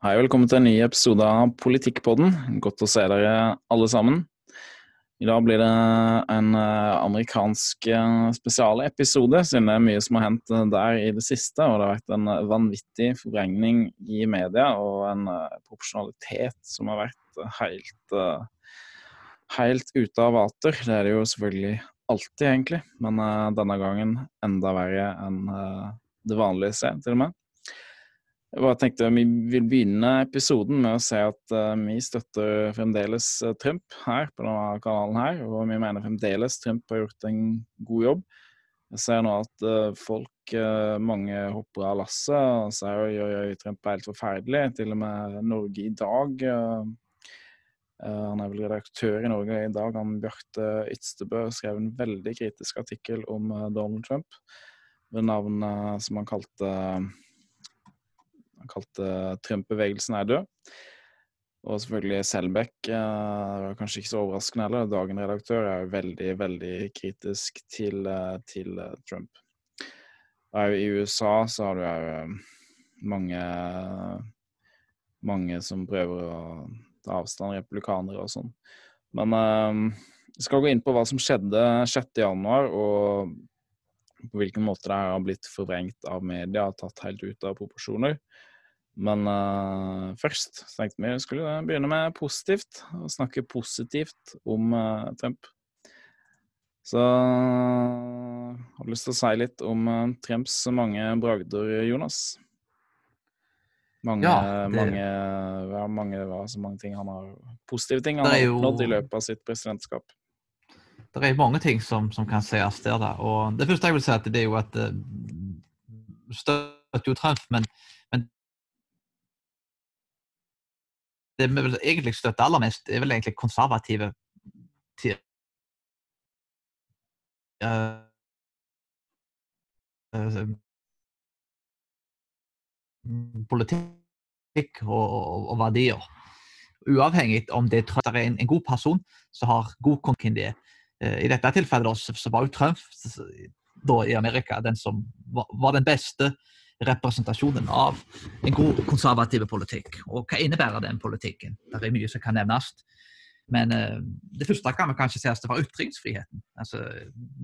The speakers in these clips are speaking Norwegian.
Hei, velkommen til en ny episode av Politikkpodden. Godt å se dere alle sammen. I dag blir det en eh, amerikansk eh, spesialepisode, siden det er mye som har hendt eh, der i det siste. Og det har vært en vanvittig forvrengning i media og en proporsjonalitet som har vært helt, helt ute av vater. Det er det jo selvfølgelig alltid, egentlig, men denne gangen enda verre enn det vanlige ser, til og med. Jeg bare tenkte Vi vil begynne episoden med å si at uh, vi støtter fremdeles uh, Trump her på denne kanalen. her, Og vi mener fremdeles Trump har gjort en god jobb. Jeg ser nå at uh, folk, mange hopper av lasset og sier oi, oi, oi, Trump er helt forferdelig. Til og med Norge i dag. han er vel redaktør i Norge i dag. Han Bjarte Ytstebø skrev en veldig kritisk artikkel om Donald Trump ved navn som han kalte han kalte Trump-bevegelsen er død. Og selvfølgelig Selbekk, var kanskje ikke så overraskende heller, Dagen-redaktør, er jo veldig, veldig kritisk til, eh, til eh, Trump. I USA så har du jo mange, mange som prøver å ta avstand, republikanere og sånn. Men jeg skal gå inn på hva som skjedde 6.1, og på hvilken måte det har blitt forvrengt av media tatt helt ut av proporsjoner. Men uh, først tenkte vi skulle begynne med positivt, og snakke positivt om uh, Trump. Så har du lyst til å si litt om uh, Trumps mange bragder, Jonas? Mange, ja, det... mange, ja, mange, altså mange ting han har Positive ting han har oppnådd jo... i løpet av sitt presidentskap. Det er mange ting som, som kan sies der. Da. Og det første jeg vil si, at det er jo at det støtter jo Trump, men det vi vil egentlig støtte aller mest, er vel egentlig konservative til, uh, uh, politikk og, og, og, verdier. Uavhengig om det er en, en god person som har god konken. Uh, I dette tilfellet så, så var jo Trump da, i Amerika den som var, var den beste representasjonen av en god konservativ politikk. Og hva innebærer den politikken? Det er mye som kan nevnes. Men uh, det første kan vi kanskje at det var ytringsfriheten. Altså,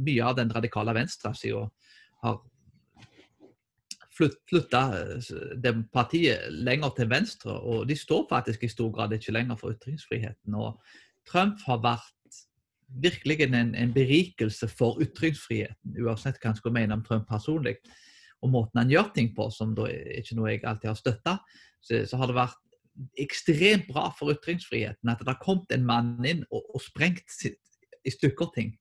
mye av den radikale venstresida har flytta eh, partiet lenger til venstre, og de står faktisk i stor grad ikke lenger for ytringsfriheten. Og Trump har vært virkelig en, en berikelse for ytringsfriheten, uansett hva en skulle mene om Trump personlig og måten han gjør ting på, som da er ikke noe jeg alltid har støtta, så, så, har det vært ekstremt bra for ytringsfriheten at det har kommet en mann inn og, og sprengt sitt, i stykker ting.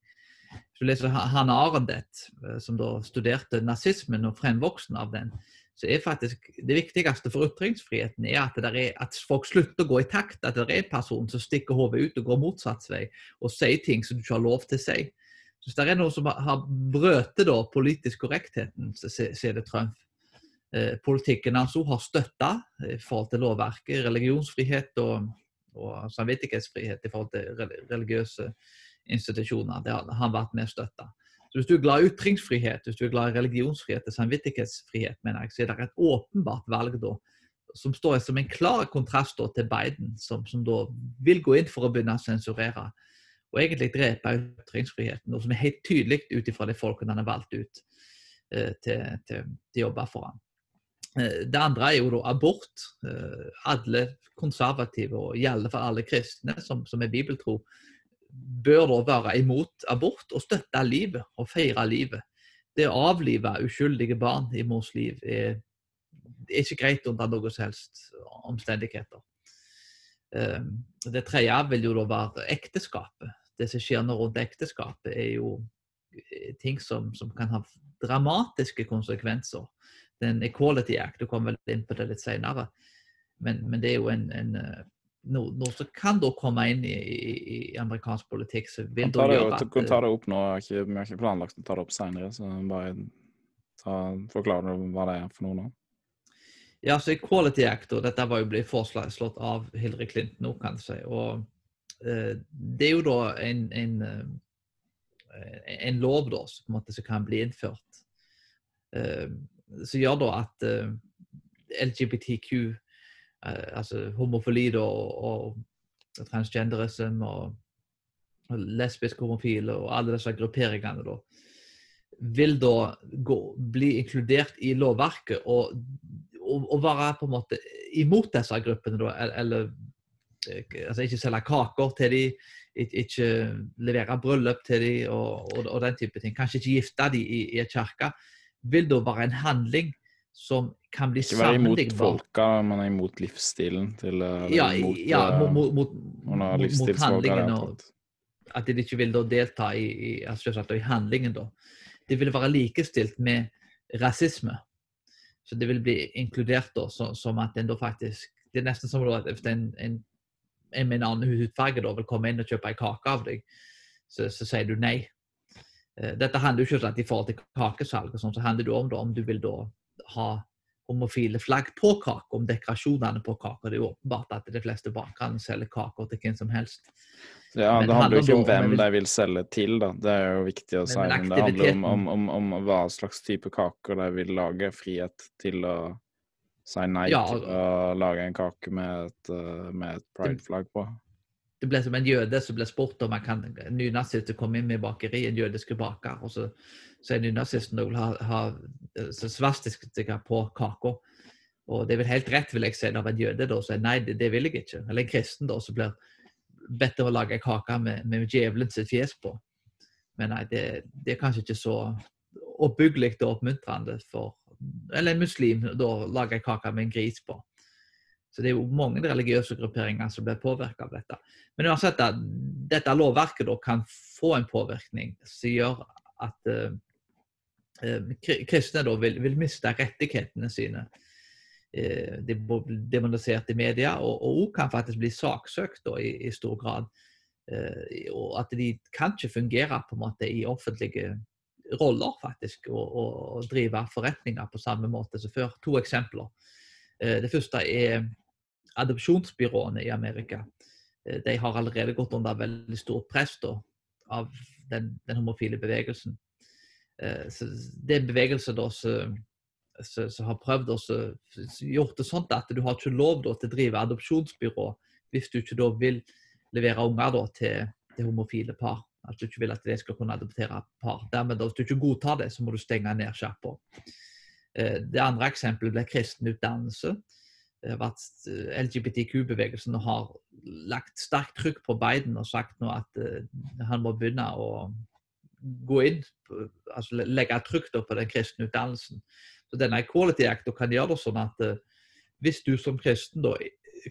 Hvis du leser Hanne Arendt, eh, som da studerte nazismen og fremvoksen av den, så er faktisk det viktigste for ytringsfriheten er at, er at, folk slutter å gå i takt. At det er en person som stikker hodet ut og går motsatt vei og sier ting som du ikke har lov til å si. Hvis det er noe som har brøtet politisk korrektheten, så er det Trump. Eh, politikken hans har støtta i forhold til lovverket, religionsfrihet og, og samvittighetsfrihet i forhold til religiøse institusjoner. Det har han vært med å støtte. Så Hvis du er glad i ytringsfrihet, hvis du er glad i religionsfrihet og samvittighetsfrihet, mener jeg, så er det et åpenbart valg da, som står som en klar kontrast da, til Biden, som, som da vil gå inn for å begynne å sensurere og egentlig drepe ytringsfriheten. Noe som er helt tydelig ut ifra de folkene han har valgt ut eh, til, til, til å jobbe for ham. Eh, det andre er jo da abort. Eh, alle konservative, og i alle alle kristne som, som er bibeltro, bør da være imot abort og støtte livet og feire livet. Det å avlive uskyldige barn i mors liv er, er ikke greit under noen som helst omstendigheter. Det tredje vil jo da være ekteskapet det som skjer nå rundt ekteskapet, er jo eh, ting som, som, kan ha dramatiske konsekvenser. Den Equality Act, du kommer vel inn på det litt senere, men, men det er jo en, en eh, noe, noe, som kan da komme inn i, i, i amerikansk politikk. Så vil da gjøre at... Du kan ta det opp nå, vi har ikke planlagt å ta det opp senere, så bare ta, forklare hva det er for noe nå. Ja, så Equality Act, og dette var jo blitt foreslått av Hillary Clinton nå, kan du si. og Eh, det er jo da en, en, eh, en lov da, som, måte, som, kan bli innført, eh, som gjør da at LGBTQ altså homofili da, og, og transgenderism og, og lesbiske homofile og alle disse grupperingene da, vil da gå, bli inkludert i lovverket og, og, å, være på en måte imot disse gruppene, da, eller altså ikke selge kaker til dem, ikke levere bryllup til dem og, og, den type ting. Kanskje ikke gifte dem i, i en kirke. Vil da være en handling som kan bli sammenlignbar. Ikke være imot folka, men imot livsstilen til Ja, imot, ja mot, mot, mot, mot handlingen. Og at de ikke vil da delta i, i, altså, i handlingen. da. Det vil være likestilt med rasisme. Så det vil bli inkludert da, så, som at en da faktisk Det er nesten som at en, en, en med en annen hudfarge da vil komme inn og kjøpe en kake av deg, så, så sier du nei. Eh, dette handler jo ikke om at i forhold til kakesalg, sånn, så handler det om da, om du vil da ha homofile flagg på kake, om dekorasjonene på kake. Det er jo åpenbart at de fleste bakerne selger kaker til hvem som helst. Ja, Det handler jo ikke om hvem de vil selge til, da. Det er jo viktig å si. Men det handler om, om, om, om, hva slags type kaker de vil lage. Frihet til å si nei ja, til å lage en kake med et, eh, med et pride-flagg på det ble som en jøde som ble spurt om han kan nynazister komme inn med bakeri, en jødisk baker. Og så sier nynazisten at vil ha, ha svastika på kaka. Og det er vel helt rett, vil jeg si, av en jøde da sier nei, det, det, vil jeg ikke. Eller en kristen da som blir bedt om å lage en kake med, med djevelen sitt fjes på. Men nei, det, det er kanskje ikke så oppbyggelig og oppmuntrende for Eller en muslim da lager en kake med en gris på. Så det er jo mange religiøse grupperinger som blir påvirka av dette. Men uansett, dette lovverket da kan få en påvirkning som gjør at uh, kristne da vil, vil, miste rettighetene sine. Uh, de blir demonisert i media, og, og kan faktisk bli saksøkt da, i, i, stor grad. Uh, og at de kan ikke fungere på en måte i offentlige roller, faktisk, og, og, drive forretninger på samme måte som før. To eksempler. Det første er adopsjonsbyråene i Amerika eh, de har allerede gått under veldig stort press da, av den, den, homofile bevegelsen. Eh, så det er en bevegelse som har prøvd å gjort det sånn at du har ikke lov da, til å drive adopsjonsbyrå hvis du ikke da vil levere unger da, til, til homofile par. At du ikke vil at de skal kunne adoptere par. Dermed, da, Hvis du ikke godtar det, så må du stenge ned sjappa. Eh, det andre eksempelet blir kristen utdannelse vært eh, LGBTQ-bevegelsen har lagt sterkt trykk på Biden og sagt nå at uh, han må begynne å gå inn, altså legge trykk på den kristne utdannelsen. Så denne Equality Act kan gjøre det sånn at hvis du som kristen, da,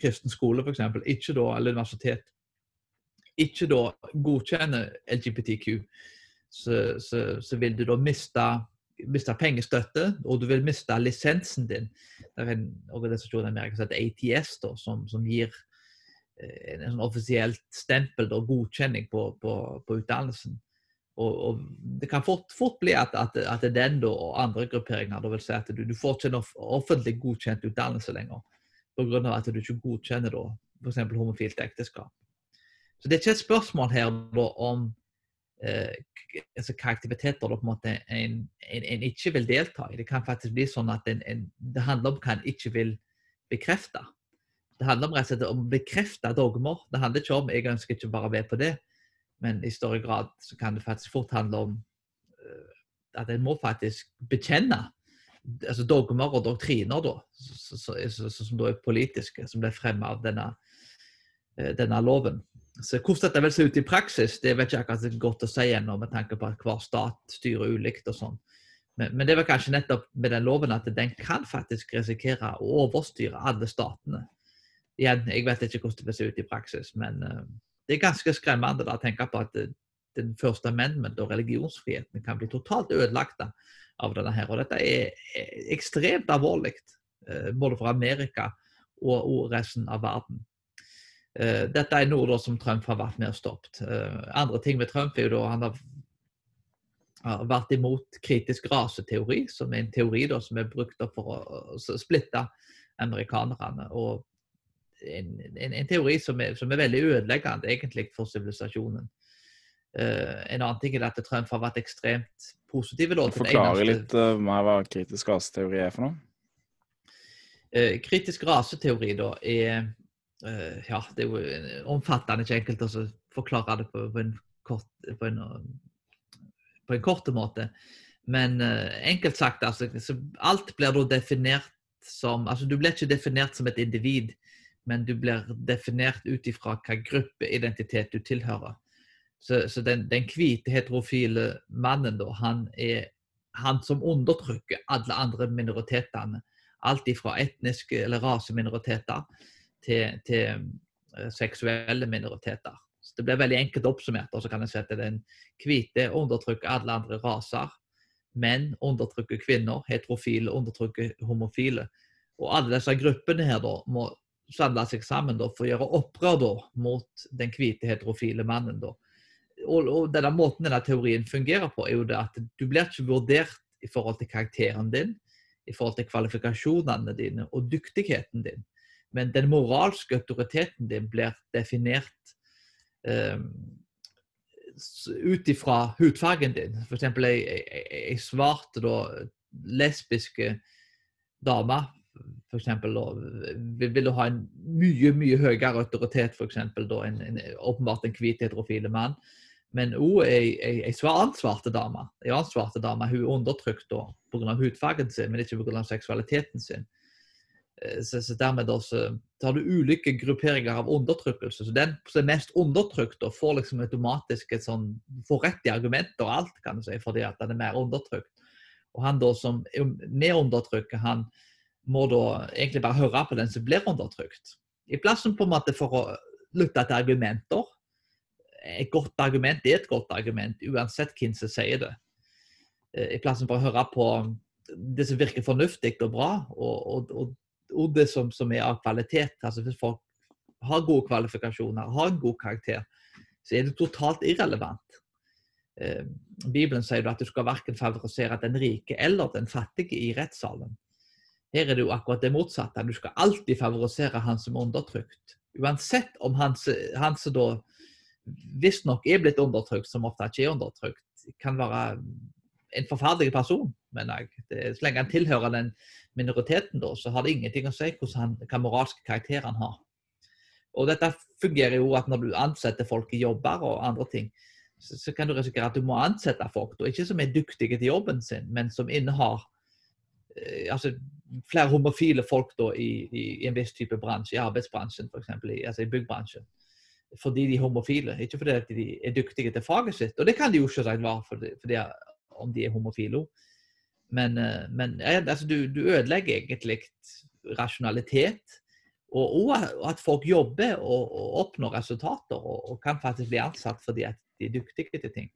kristen skole f.eks., eller universitet, ikke da godkjenner LGBTQ, så, så, så vil du da miste miste pengestøtte, og du vil miste lisensen din. Det er en organisasjon i Amerika som heter ATS, da, som, som, gir en, en, sånn offisielt stempel og godkjenning på, på, på utdannelsen. Og, og, Det kan fort, fort bli at, at, at den da, og andre grupperinger da vil si at du, du får ikke en offentlig godkjent utdannelse lenger pga. at du ikke godkjenner f.eks. homofilt ekteskap. Så Det er ikke et spørsmål her da, om eh, altså, hva da, på en måte en, en, en, ikke vil delta i. Det kan faktisk bli sånn at en, det handler om hva en ikke vil bekrefte. Det handler om, rett og slett om å bekrefte dogmer. Det handler ikke om jeg ønsker ikke bare å være på det, men i større grad så kan det faktisk fort handle om uh, at en må faktisk bekjenne altså dogmer og doktriner, da, som da er politiske, som blir fremmet av denne, uh, denne loven. Så Hvordan dette vil se ut i praksis, det vet jeg ikke akkurat godt å si ennå, med tanke på at hver stat styrer ulikt og sånn. Men, men, det var kanskje nettopp med den loven at den kan faktisk risikere å overstyre alle statene. Igjen, jeg vet ikke hvordan det vil se ut i praksis, men uh, det er ganske skremmende da, å tenke på at uh, den første amendment og religionsfriheten kan bli totalt ødelagt av denne her. Og dette er, er ekstremt alvorlig, uh, både for Amerika og, og resten av verden. Uh, dette er noe som Trump har vært med og stoppet. Uh, andre ting med Trump er jo da han har, har vært imot kritisk raseteori, som er en teori da, som er brukt for å, splitte amerikanerne. og en, en, en teori som er, som er, veldig ødeleggende egentlig for sivilisasjonen. Uh, en annen ting er at Trump har vært ekstremt positiv. Forklare litt uh, mer hva kritisk raseteori er for noe? Uh, kritisk raseteori da er eh, Ja, det er jo omfattende, ikke enkelt å forklare det på, på, en kort, på, en, på en kort måte. Men eh, enkelt sagt, altså, alt blir da definert som altså Du blir ikke definert som et individ, men du blir definert ut ifra hvilken gruppeidentitet du tilhører. Så, så den, den hvite, heterofile mannen, da, han er han som undertrykker alle andre minoritetene. Alt fra etniske eller raseminoriteter til, til uh, seksuelle minoriteter. Så Det blir veldig enkelt oppsummert. og så kan jeg si at Den hvite undertrykker alle andre raser. Menn undertrykker kvinner. Heterofile undertrykker homofile. Og alle disse gruppene her da må samle seg sammen da, for å gjøre opprør da, mot den hvite heterofile mannen. da. Og, og denne Måten denne teorien fungerer på, er jo det at du blir ikke vurdert i forhold til karakteren din, i forhold til kvalifikasjonene dine og dyktigheten din. Men den moralske autoriteten din blir definert eh, ut ifra hudfargen din. F.eks. ei svart lesbiske dame for vil, ha en mye mye høyere autoritet for da, en, åpenbart en hvit heterofile mann. Men òg ei, ei, ei annen svarte dame. En annen svarte dame hun er undertrykt pga. hudfargen sin, men ikke pga. seksualiteten sin. Så, så dermed også, så, har du ulike grupperinger av undertrykkelse. Så den som er mest undertrykt, og får liksom automatisk et sånn, får rett i argumenter og alt, kan du si, fordi at den er mer undertrykt. Og han da som er mer undertrykket, han må da egentlig bare høre på den som blir undertrykt. I plassen på en måte for å lytte til argumenter. Et godt argument er et godt argument, uansett hvem som sier det. Eh, I plassen for å høre på det som virker fornuftig og bra, og, og, og, og det som, som, er av kvalitet. Altså Hvis folk har gode kvalifikasjoner, har en god karakter, så er det totalt irrelevant. Eh, Bibelen sier at du skal verken favorisere den rike eller den fattige i rettssalen. Her er det jo akkurat det motsatte. Du skal alltid favorisere han som er undertrykt. Uansett om han som da visstnok er blitt undertrykt, som ofte ikke er undertrykt, kan være en forferdelig person, mener jeg. Det, så lenge han tilhører den minoriteten, da, så har det ingenting å si hvordan hva moralske karakter han har. Og dette fungerer jo at når du ansetter folk i jobber og andre ting, så, så kan du risikere at du må ansette folk, da, ikke som er dyktige til jobben sin, men som innehar Eh, altså, flere homofile folk da, i, i, i, en viss type bransje, i arbeidsbransjen f.eks., altså i byggbransjen. Fordi de er homofile, ikke fordi de er dyktige til faget sitt. Og det kan de jo selvsagt være fordi, fordi om de er homofile. Men, eh, men altså, du, du, ødelegger egentlig rasjonalitet. Og, og, at folk jobber og, og oppnår resultater og, og, kan faktisk bli ansatt fordi at de er dyktige til ting.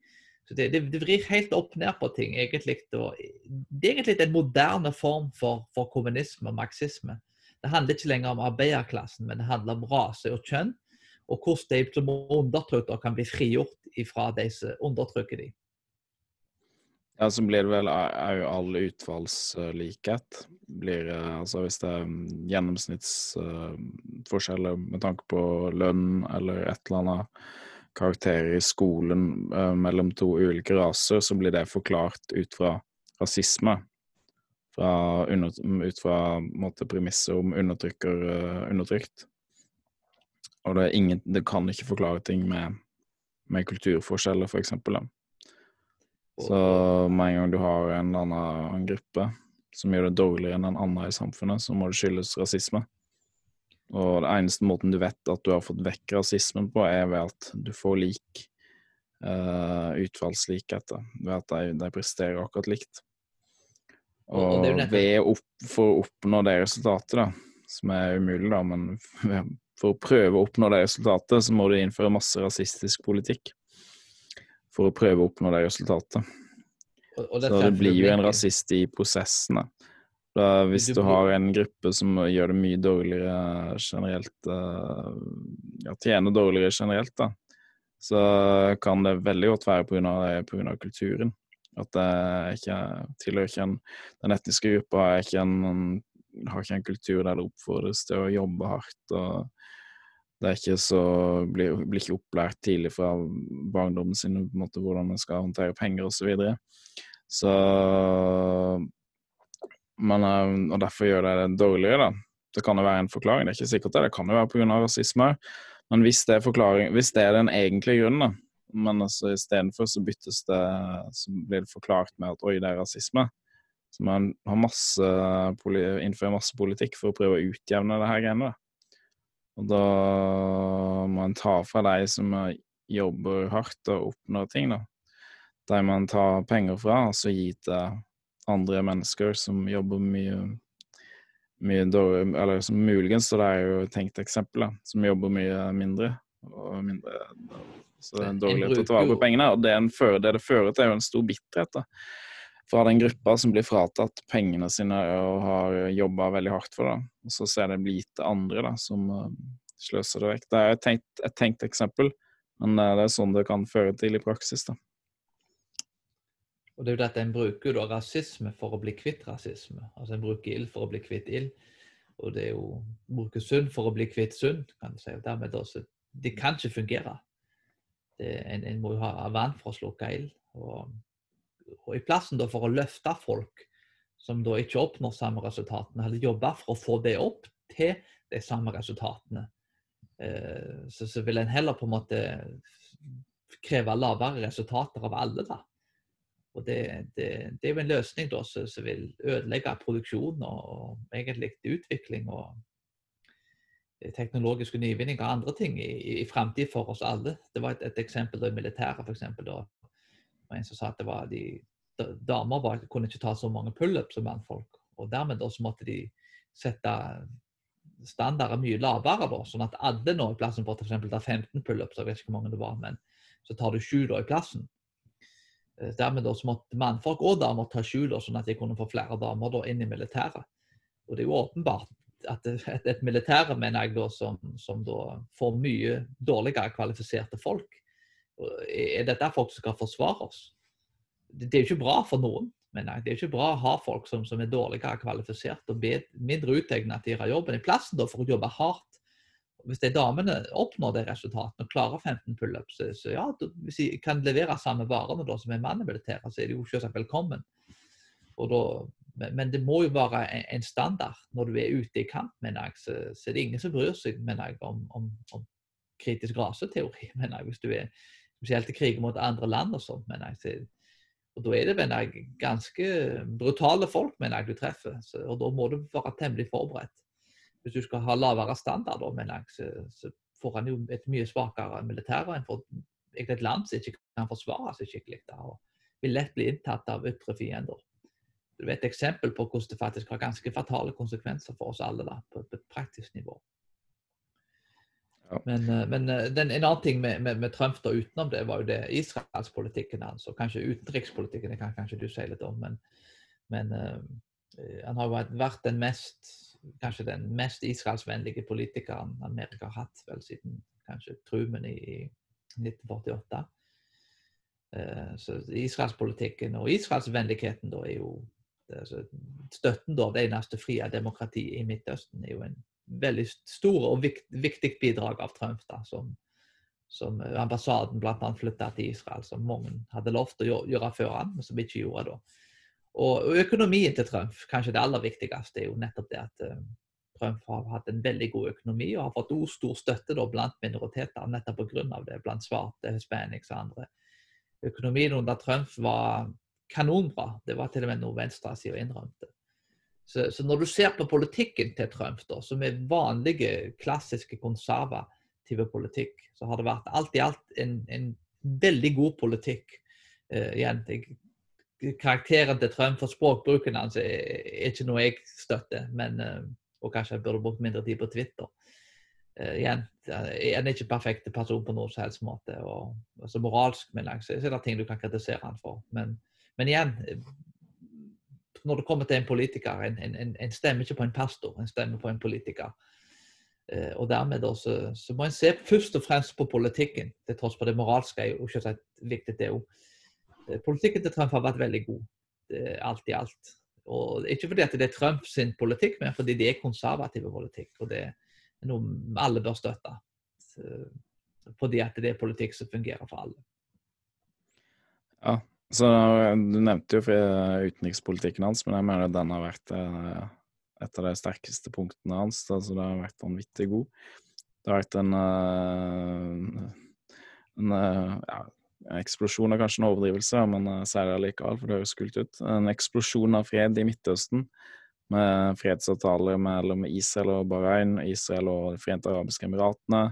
Så det, det, det, vrir helt opp ned på ting. egentlig. Det er egentlig en moderne form for, for, kommunisme og marxisme. Det handler ikke lenger om arbeiderklassen, men det handler om rase og kjønn. Og hvordan de som undertrykker kan bli frigjort fra de som undertrykker de. Ja, så blir det vel òg all utfallslikhet. Blir, eh, altså hvis det er mm, gjennomsnittsforskjeller med tanke på lønn eller et eller annet karakterer i skolen mellom to ulike raser, så blir det forklart ut fra rasisme. Fra ut fra måte, premisser om undertrykker undertrykt. Og det, ingen, det, kan ikke forklare ting med, med kulturforskjeller, f.eks. Så med en gang du har en annen gruppe som gjør det dårligere enn en annen i samfunnet, så må det skyldes rasisme. Og det eneste måten du vet at du har fått vekk rasismen på, er ved at du får lik uh, utfallslikheter. Ved at de, de, presterer akkurat likt. Og, og ved opp, for å oppnå det resultatet, da, som er umulig, da, men for å prøve å oppnå det resultatet, så må du innføre masse rasistisk politikk. For å prøve å oppnå det resultatet. Og, og så det blir jo en rasist i prosessene. Da, hvis du har en gruppe som gjør det mye dårligere generelt uh, ja, Tjener dårligere generelt, da, så kan det veldig godt være pga. kulturen. At det ikke tilhører ikke en Den etniske gruppa har ikke en, har ikke en kultur der det oppfordres til å jobbe hardt. og det er ikke så, blir, blir ikke opplært tidlig fra barndommen sin på en måte, hvordan man skal håndtere penger osv. Så, videre. så eh, og derfor gjør det det dårligere, da. det kan jo være en forklaring, det er ikke sikkert det. Det kan jo være pga. rasisme. Men hvis det, er hvis det er den egentlige grunnen, da, men altså istedenfor så byttes det Så blir det forklart med at oi, det er rasisme. Så man har masse, innfører masse politikk for å prøve å utjevne det her greiene. Og da må en ta fra de som jobber hardt og oppnår ting, da. Der man tar penger fra, og så gi til andre mennesker som jobber mye mye dårlig, eller som muligens, så det er jo et tenkt eksempel, da, som jobber mye mindre. og mindre Så det er en dårlighet til å ta vare på pengene. Og det, fører, det, det fører til, er jo en stor bitterhet da, fra den gruppa som blir fratatt pengene sine og har jobba veldig hardt for det. Og så ser det bli gitt til andre da, som uh, sløser det vekk. Det er et tenkt, et tenkt eksempel, men uh, det er sånn det kan føre til i praksis. da. Og det er jo dette En bruker da rasisme for å bli kvitt rasisme. Altså En bruker ild for å bli kvitt ild. Og det er jo bruker synd for å bli kvitt synd. kan du si. Og dermed også, Det kan ikke fungere. Det, en, en, må jo ha vann for å slukke ild. Og, og, i plassen da for å løfte folk som da ikke oppnår samme resultatene, eller jobbe for å få det opp til de samme resultatene, eh, så, så vil en heller på en måte kreve lavere resultater av alle. da. Og det, det, det, er jo en løsning da, som, vil ødelegge produksjon og, og egentlig utvikling og eh, teknologiske nyvinninger og andre ting i, i, framtid for oss alle. Det var et, et eksempel i militæret, f.eks. Da en som sa at det var de, damer bare kunne ikke ta så mange pullups som mannfolk. Og dermed da måtte de sette standarder mye lavere, da, sånn at alle nå i plassen for f.eks. 15 pullups, jeg vet ikke hvor mange det var, men så tar du sju i plassen. Eh, dermed da, måtte mannfolk og damer ta sju, sånn at de kunne få flere damer da, inn i militæret. Og Det er jo åpenbart at et, et militære mener jeg da, som, som da får mye dårligere kvalifiserte folk. Er dette folk som skal forsvare oss? Det, det er jo ikke bra for noen. jeg. Det er jo ikke bra å ha folk som, som er dårligere kvalifisert og mindre utegnet til å gjøre jobben i plassen da, for å jobbe hardt hvis de damene oppnår de resultatene og klarer 15 pullups, så, så, ja, hvis de kan levere samme varene da, som en mann militæret, så er de jo selvsagt velkommen. Da, men det må jo være en standard når du er ute i kamp, mener jeg. Så, så er det ingen som bryr seg mener jeg, om, om, om kritisk raseteori, mener jeg. Hvis du er spesielt i krig mot andre land og sånt, mener jeg. Og Da er det mener jeg, ganske brutale folk mener jeg, du treffer. Så, og Da må du være temmelig forberedt hvis du skal ha lavere standard, mener jeg, så, så får han jo et mye svakere militær enn for et land som ikke kan forsvare seg skikkelig. Da, og vil lett bli inntatt av ytre fiender. Det er et eksempel på hvordan det faktisk har ganske fatale konsekvenser for oss alle da, på, et praktisk nivå. Men, eh, men eh, den, en annen ting med, med, med, Trump da utenom det, var jo det israelspolitikken hans. og Kanskje utenrikspolitikken, det kan kanskje du si litt om. Men, men uh, han har jo vært den mest kanskje den mest israelsvennlige politikeren Amerika har hatt vel siden kanskje Truman i 1948. Uh, så Israelspolitikken og israelsvennligheten da er jo altså, Støtten da det eneste frie demokratiet i Midtøsten er jo en veldig stor og viktig bidrag av Trump. da, som, som ambassaden bl.a. flytta til Israel, som mange hadde lovt å gjøre før han, men som ikke gjorde da. Og, økonomien til Trump, kanskje det aller viktigste, er jo nettopp det at uh, Trump har hatt en veldig god økonomi og har fått stor støtte da, blant minoriteter nettopp pga. det, blant svarte, hispanics og andre. Økonomien under Trump var kanonbra. Det var til og med noe venstresida innrømte. Så, så, når du ser på politikken til Trump, da, som er vanlige, klassiske konservative politikk, så har det vært alt i alt en, en veldig god politikk. Uh, igjen, karakteren til Trump for språkbruken hans er, ikke noe jeg støtter. Men, uh, og kanskje jeg burde brukt mindre tid på Twitter. Uh, igjen, Han er ikke perfekt person på noen som helst måte. og altså Moralsk men så er det ting du kan kritisere han for. Men, men igjen, når det kommer til en politiker En, en, en stemmer ikke på en pastor, en stemmer på en politiker. Uh, og dermed også, så må en se først og fremst på politikken, til tross for det moralske er jo ikke viktig det òg. Eh, politikken til Trump har vært veldig god, alt i alt. Og Ikke fordi at det er Trump sin politikk, men fordi det er konservative politikk. Og det er noe alle bør støtte. Fordi at det er politikk som fungerer for alle. Ja, så Du nevnte jo utenrikspolitikken hans, men jeg mener den har vært eh, et av de sterkeste punktene hans. Altså, det har vært vanvittig god. Det har vært en, en ja, eksplosjon er kanskje en overdrivelse, men jeg sier det allikevel, for det høres kult ut. En eksplosjon av fred i Midtøsten, med fredsavtaler mellom Israel og Bahrain, Israel og De forente arabiske emiratene,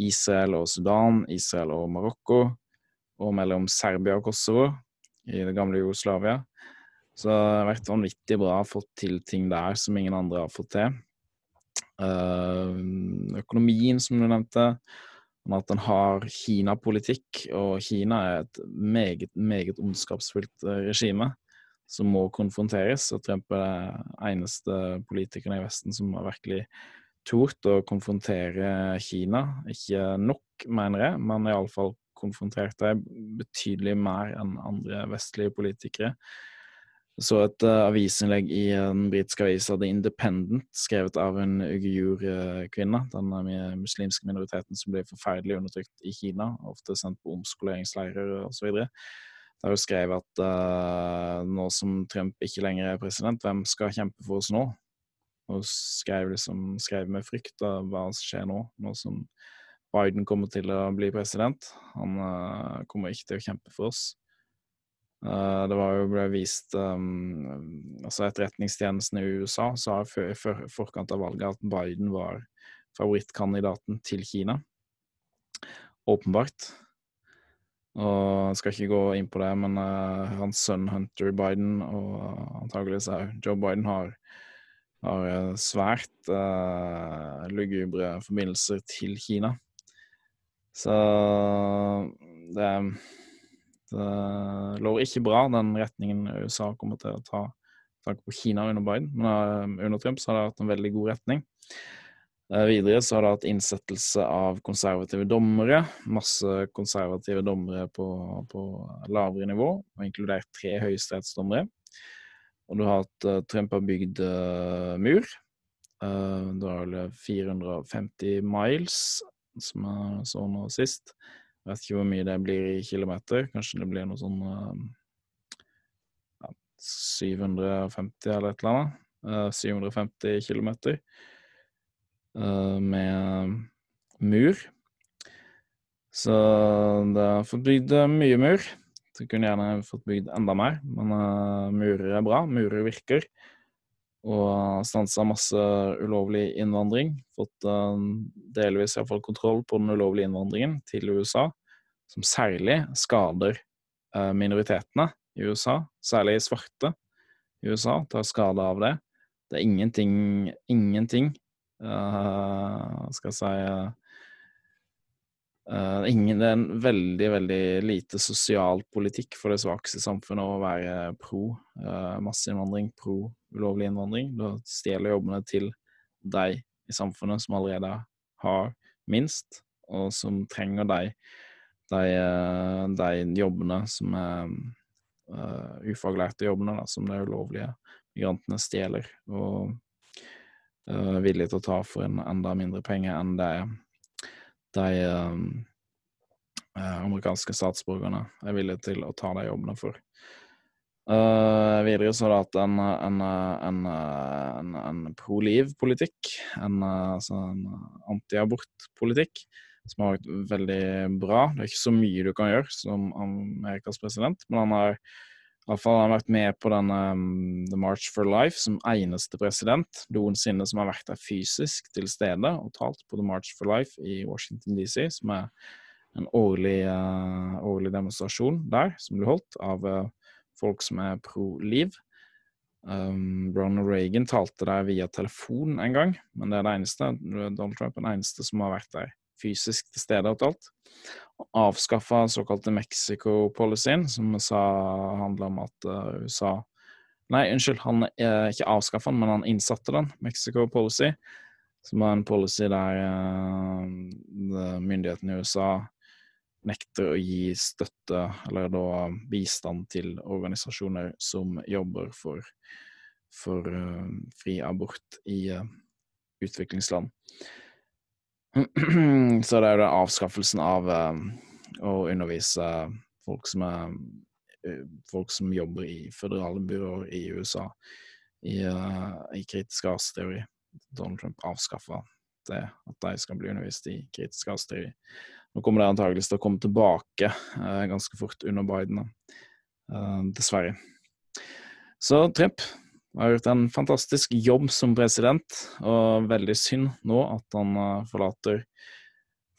Israel og Sudan, Israel og Marokko, og mellom Serbia og Kosovo i det gamle Jugoslavia. Så det har vært vanvittig bra å få til ting der som ingen andre har fått til. Uh, økonomien, som du nevnte, om at en har Kina-politikk, og Kina er et meget, meget ondskapsfullt eh, regime som må konfronteres. Og Trump er den eneste politikeren i Vesten som har virkelig tort å konfrontere Kina. Ikke nok, mener jeg, men iallfall konfrontert deg betydelig mer enn andre vestlige politikere. Så et uh, avisinnlegg i den britiske avisa The Independent, skrevet av en uigur-kvinne, den uh, muslimske minoriteten som blir forferdelig undertrykt i Kina, ofte sendt på omskoleringsleirer osv. Der hun skrev at uh, nå som Trump ikke lenger er president, hvem skal kjempe for oss nå? Og skrev liksom skrev med frykt av hva som skjer nå, nå som Biden kommer til å bli president. Han uh, kommer ikke til å kjempe for oss. Uh, det var jo ble vist um, altså Etterretningstjenesten i USA sa i for, forkant av valget at Biden var favorittkandidaten til Kina. Åpenbart. Og jeg skal ikke gå inn på det, men uh, hans sønn Hunter Biden og uh, antageligvis Joe Biden har har svært uh, lugubre forbindelser til Kina. Så det, det lå ikke bra, den retningen USA kommer til å ta tanke på Kina under Biden. Men uh, under Trump så har det vært en veldig god retning. Uh, videre så har det hatt innsettelse av konservative dommere. Masse konservative dommere på, på lavere nivå, og inkludert tre høyesterettsdommere. Og du har hatt uh, Trump har bygd mur. Det er vel 450 miles, som jeg så nå sist. Jeg vet ikke hvor mye det blir i kilometer. Kanskje det blir noe sånn ja, 750 eller et eller annet. 750 kilometer med mur. Så det har fått bygd mye mur. Så kunne gjerne fått bygd enda mer, men murer er bra. Murer virker. Og stansa masse ulovlig innvandring. Fått uh, delvis iallfall kontroll på den ulovlige innvandringen til USA, som særlig skader uh, minoritetene i USA, særlig svarte i USA, tar skade av det. Det er ingenting, ingenting uh, skal jeg si Uh, ingen, det er en veldig, veldig lite sosial politikk for det svakeste samfunnet å være pro uh, masseinnvandring, pro ulovlig innvandring. Da stjeler jobbene til deg i samfunnet som allerede har minst, og som trenger deg de, uh, de jobbene som er uh, ufaglærte jobbene, da, som de ulovlige migrantene stjeler, og uh, er villige til å ta for en enda mindre penger enn det de um, amerikanske statsborgerne er villige til å ta de jobbene for. Uh, videre så har det en, en, en, en, en pro-liv-politikk, en, altså en anti-abort-politikk, som har vært veldig bra. Det er ikke så mye du kan gjøre som Amerikas president, men han har Iallfall har han vært med på denne um, The March for Life som eneste president noensinne som har vært der fysisk til stede og talt på The March for Life i Washington DC, som er en årlig, uh, årlig demonstrasjon der, som blir holdt av uh, folk som er pro liv. Um, Ronald Reagan talte der via telefon en gang, men det er det eneste. Donald Trump er den eneste som har vært der fysisk til stede og talt. Avskaffa såkalte Mexico-policyen, som sa handla om at uh, USA Nei, unnskyld, han er ikke avskaffa den, men han innsatte den, Mexico Policy, som er en policy der uh, myndighetene i USA nekter å gi støtte, eller da bistand, til organisasjoner som jobber for, for uh, fri abort i uh. Så det er jo avskaffelsen av um, å undervise folk som, er, uh, folk som jobber i føderale byråer i USA i, uh, i kritisk raseteori. Donald Trump avskaffa det, at de skal bli undervist i kritisk raseteori. Nå kommer det antageligvis til å komme tilbake uh, ganske fort under Biden, uh, dessverre. Så Trump har gjort en fantastisk jobb som president, og veldig synd nå at han forlater,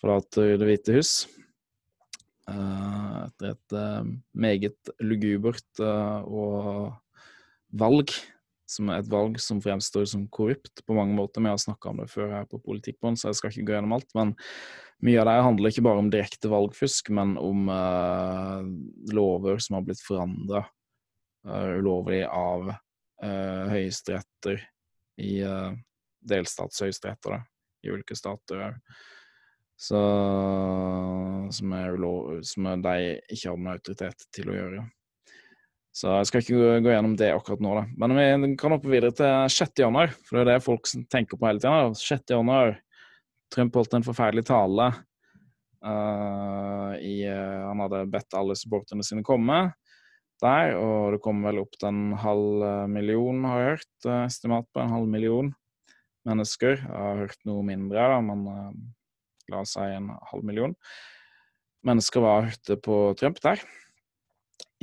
forlater Det hvite hus. etter et meget lugubert og valg som er et valg som fremstår som korrupt på mange måter. Vi har snakka om det før her på Politikkbånd, så jeg skal ikke gå gjennom alt. Men mye av det handler ikke bare om direkte valgfusk, men om lover som har blitt forandra eh, ulovlig av uh, høyesteretter i uh, delstatshøyesteretter i ulike stater òg. Som, er ulov, som de ikke har noen autoritet til å gjøre. Så jeg skal ikke gå gjennom det akkurat nå, da. Men vi kan hoppe videre til 6. januar, for det er det folk tenker på hele tida. 6. januar. Trump holdt en forferdelig tale. Uh, i, uh, han hadde bedt alle supporterne sine komme der, og det kommer vel opp til en halv eh, million, har jeg hørt. Uh, estimat på en halv million mennesker. Jeg har hørt noe mindre, da, men la oss si en halv million. Mennesker var hørte på Trump der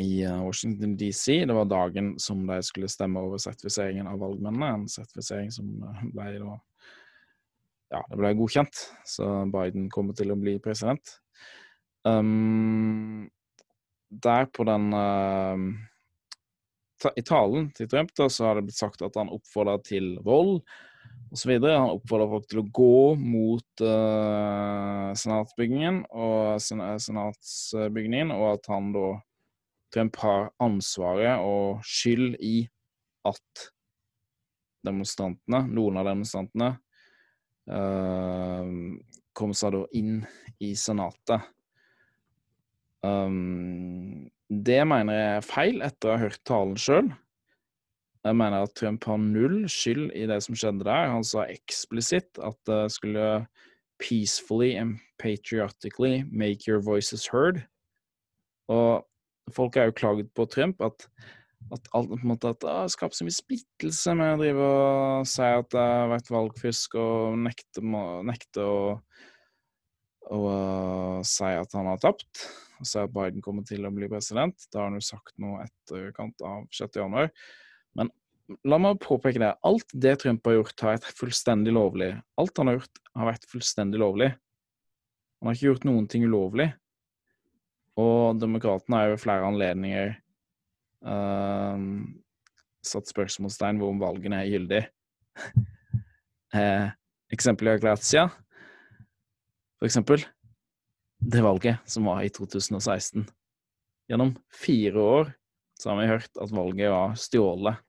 i eh, Washington DC. Det var dagen som de skulle stemme over sertifiseringen av valgmennene. En sertifisering som eh, ble da Ja, det ble godkjent, så Biden kommer til å bli president. Um, der på den uh, I talen til Trump da, så har det blitt sagt at han oppfordrer til vold osv. Han oppfordrer folk til å gå mot uh, senatsbygningen og senatsbygningen, og at han da Trump har ansvaret og skyld i at demonstrantene, noen av demonstrantene, uh, kom seg da inn i Senatet. Um, det mener jeg er feil, etter å ha hørt talen sjøl. Jeg mener at Trump har null skyld i det som skjedde der. Han sa eksplisitt at det skulle peacefully and patriotically make your voices heard. Og Folk har jo klaget på Trump at, at, alt, måte, at det skaper så mye splittelse med å drive og si at det har vært valgfusk, og nekte, nekte å, å uh, si at han har tapt. Si at Biden kommer til å bli president. Det har han jo sagt nå etterkant av 6. januar. Men la meg påpeke det. Alt det Trump har gjort, har vært fullstendig lovlig. Alt han har gjort, har vært fullstendig lovlig. Han har ikke gjort noen ting ulovlig. Og demokratene har jo ved flere anledninger uh, satt spørsmålstegn ved om valgene er gyldig. eh, eksempel i Aglatia, For eksempel det valget som var i 2016. Gjennom fire år så har vi hørt at valget var stjålet.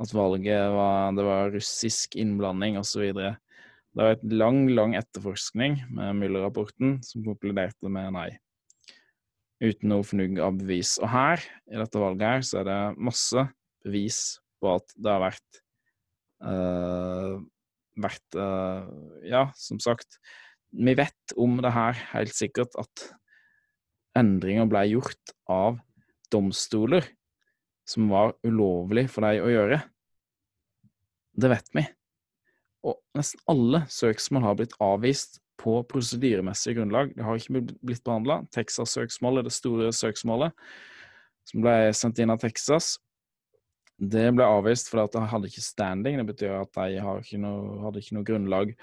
At valget var, det var russisk innblanding osv. Det var et lang, lang etterforskning med Müller-rapporten som konkluderte med nei uten noe fnugg av bevis. Og her, i dette valget her, så er det masse bevis på at det har vært uh, vært uh, Ja, som sagt, vi vet om det her helt sikkert at endringer ble gjort av domstoler som var ulovlig for dem å gjøre. Det vet vi. Og nesten alle søksmål har blitt avvist på prosedyremessig grunnlag. Det har ikke blitt behandla. Texas-søksmål er det store søksmålet som ble sendt inn av Texas. Det ble avvist fordi det hadde ikke standing. Det betyr at de ikke noe, hadde ikke noe grunnlag.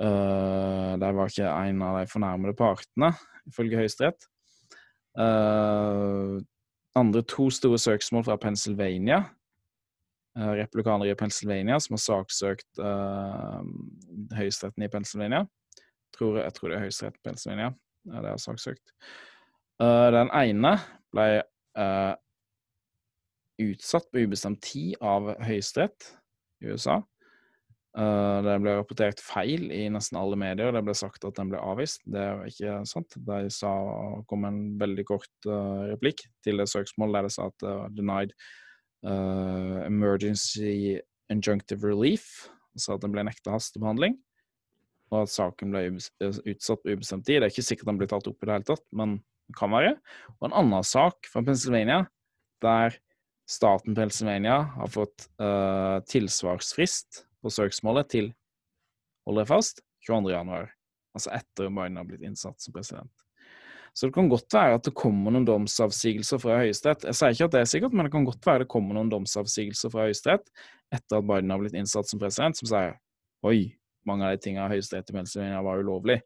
Uh, de var ikke en av de fornærmede partene, ifølge Høyesterett. Uh, andre to store søksmål fra Pennsylvania. Uh, replikanere i Pennsylvania som har saksøkt uh, høyesteretten i Pennsylvania. Tror, jeg tror det er Høyesterett Pennsylvania. Ja, det har saksøkt. Uh, den ene ble uh, utsatt på ubestemt tid av Høyesterett i USA. Uh, det ble rapportert feil i nesten alle medier. Det ble sagt at den ble avvist. Det er ikke sant. De sa, kom en veldig kort uh, replikk til det søksmålet der det sa at det var 'denied emergency injunctive relief'. Sa at den ble nekta hastebehandling og at saken ble utsatt på ubestemt tid. Det er ikke sikkert den blir tatt opp i det hele tatt, men det kan være. Og en annen sak fra Pennsylvania, der staten Pennsylvania har fått uh, tilsvarsfrist på søksmålet til, hold deg fast, 22.1. Altså etter Biden har blitt innsatt som president. Så det kan godt være at det kommer noen domsavsigelser fra Høyesterett. Jeg sier ikke at det er sikkert, men det kan godt være det kommer noen domsavsigelser fra Høyesterett etter at Biden har blitt innsatt som president, som sier oi, mange av de tingene Høyesterett i Pennsylvania var ulovlig.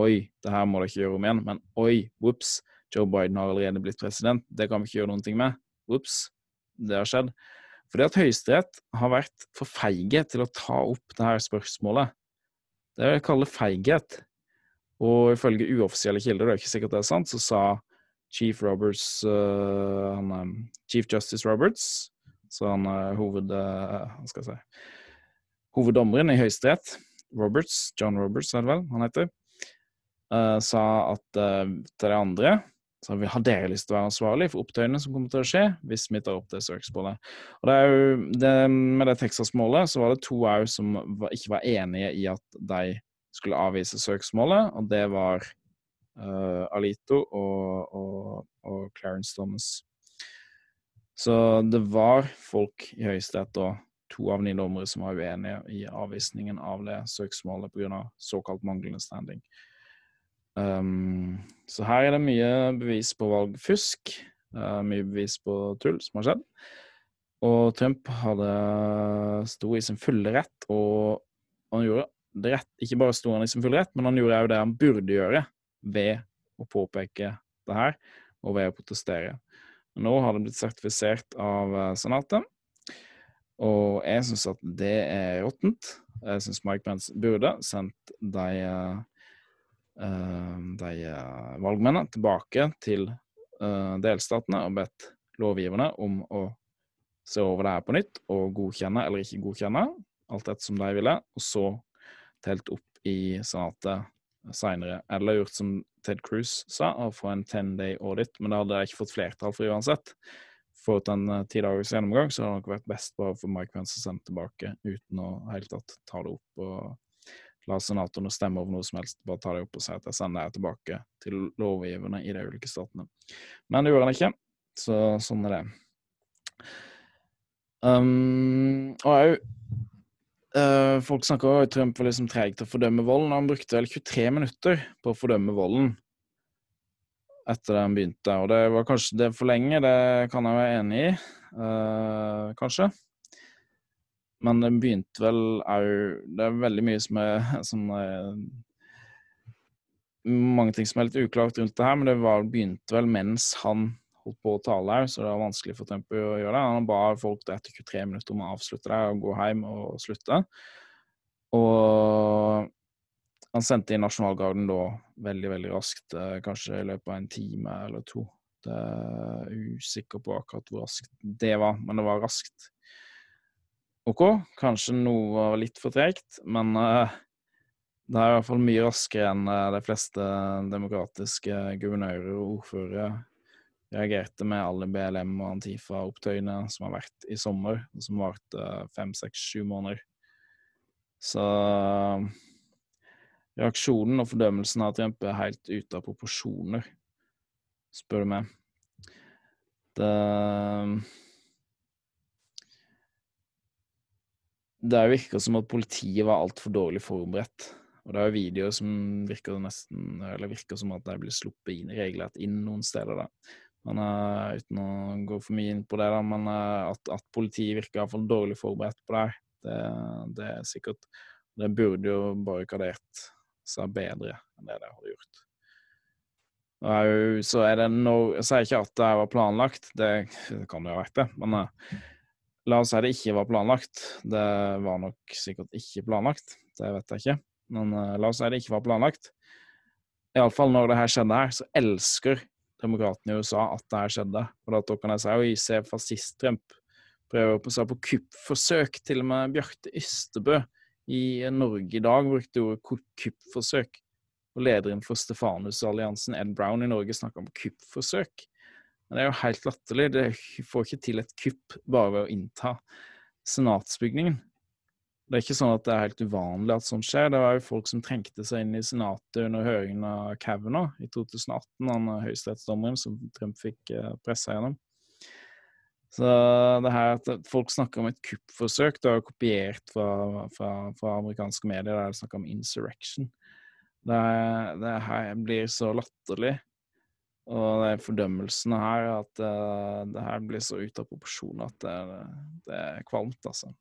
Oi, det her må dere ikke gjøre om igjen. Men oi, whoops, Joe Biden har allerede blitt president. Det kan vi ikke gjøre noen ting med. Ops, det har skjedd. Fordi at Høyesterett har vært for feige til å ta opp det her spørsmålet. Det det jeg kalle feighet. Og ifølge uoffisielle kilder, det er ikke sikkert det er sant, så sa Chief Roberts uh, han, um, Chief Justice Roberts, så han er hoved... Uh, si Hoveddommeren i Høyesterett, Roberts, John Roberts er det vel han heter, uh, sa at til de andre så har dere lyst til å være ansvarlig for opptøyene som kommer til å skje hvis vi tar opp det søksmålet. Og det er jo, det, Med det Texas-målet så var det to òg som var, ikke var enige i at de skulle avvise søksmålet, og det var uh, Alito og, og, og, Clarence Thomas. Så det var folk i Høyesterett og to av ni dommere som var uenige i avvisningen av det søksmålet pga. såkalt manglende standing. Um, så her er det mye bevis på valgfusk, uh, mye bevis på tull som har skjedd. Og Trump hadde sto i sin fulle rett, og han gjorde det rett. Ikke bare sto han i sin fulle rett, men han gjorde òg det han burde gjøre ved å påpeke det her, og ved å protestere. Nå har det blitt sertifisert av eh, Senatet, og jeg syns at det er råttent. Jeg syns Mike Pence burde sendt de, de uh, valgmennene tilbake til uh, delstatene og bedt lovgiverne om å se over det her på nytt og godkjenne eller ikke godkjenne, alt etter som de ville, og så telt opp i senatet seinere. Eller gjort som Ted Cruz sa, å få en 10 day audit, men det hadde jeg ikke fått flertall for uansett. for en ti dagers gjennomgang, så hadde det nok vært best bare for Mike Pence å sende tilbake uten å helt tatt ta det opp og la senatorene stemme over noe som helst. Bare ta det opp og si at jeg sender det tilbake til lovgiverne i de ulike statene. Men det gjorde han ikke, så sånn er det. Um, og jeg, Uh, folk snakker om Trump var liksom treg til å fordømme volden. Han brukte vel 23 minutter på å fordømme volden etter det han begynte. Og det var kanskje det for lenge, det kan jeg være enig i, uh, kanskje. Men det begynte vel òg Det er veldig mye som er som er, Mange ting som er litt uklart rundt det her, men det var, begynte vel mens han holdt på å tale her, så det var vanskelig for Tempo å gjøre det. Han ba folk etter 23 minutter om å avslutte det og gå hjem og slutte. Og han sendte inn nasjonalgarden da veldig, veldig raskt, eh, kanskje i løpet av en time eller to. Det er usikker på akkurat hvor raskt det var, men det var raskt. OK, kanskje noe var litt for tregt, men uh, det er i hvert fall mye raskere enn uh, de fleste demokratiske guvernører og ordførere reagerte med alle BLM- og Antifa-opptøyene som har vært i sommer, og som varte fem, seks, sju måneder. Så reaksjonen og fordømmelsen av Trump er helt ute av proporsjoner, spør du meg. Det Det virker som at politiet var altfor dårlig forberedt. Og det er videoer som virker nesten Eller virker som at de blir sluppet inn regelrett inn noen steder. da. Men uh, uten å gå for mye inn på det, da, men uh, at, at, politiet virker iallfall dårlig forberedt på det, det, det er sikkert Det burde jo barrikadert seg bedre enn det de hadde gjort. så er det no, Jeg sier ikke at det var planlagt, det, det kan jo ha vært det, men uh, la oss si det ikke var planlagt. Det var nok sikkert ikke planlagt, det vet jeg ikke, men la oss si det ikke var planlagt. Iallfall når det her skjedde her, så elsker demokratene i USA at det her skjedde. Og da kan jeg si oi, se fascist-Trump prøver på seg på kuppforsøk. Til og med Bjarte Ystebø i Norge i dag brukte ordet kuppforsøk. Og lederen for Stefanus-alliansen, Ed Brown i Norge, snakka om kuppforsøk. Men det er jo helt latterlig. Det får ikke til et kupp bare ved å innta senatsbygningen. Det er ikke sånn at det er helt uvanlig at sånt skjer. Det var jo folk som trengte seg inn i Senatet under høringen av Kavanaugh i 2018, han høyesterettsdommeren som Trump fikk eh, pressa gjennom. Så det her at folk snakker om et kuppforsøk, det er kopiert fra, fra, fra amerikanske medier der det snakker om insurrection. Det, det her blir så latterlig. Og de fordømmelsene her, at uh, det her blir så ute av proporsjon at det, det er kvalmt, altså.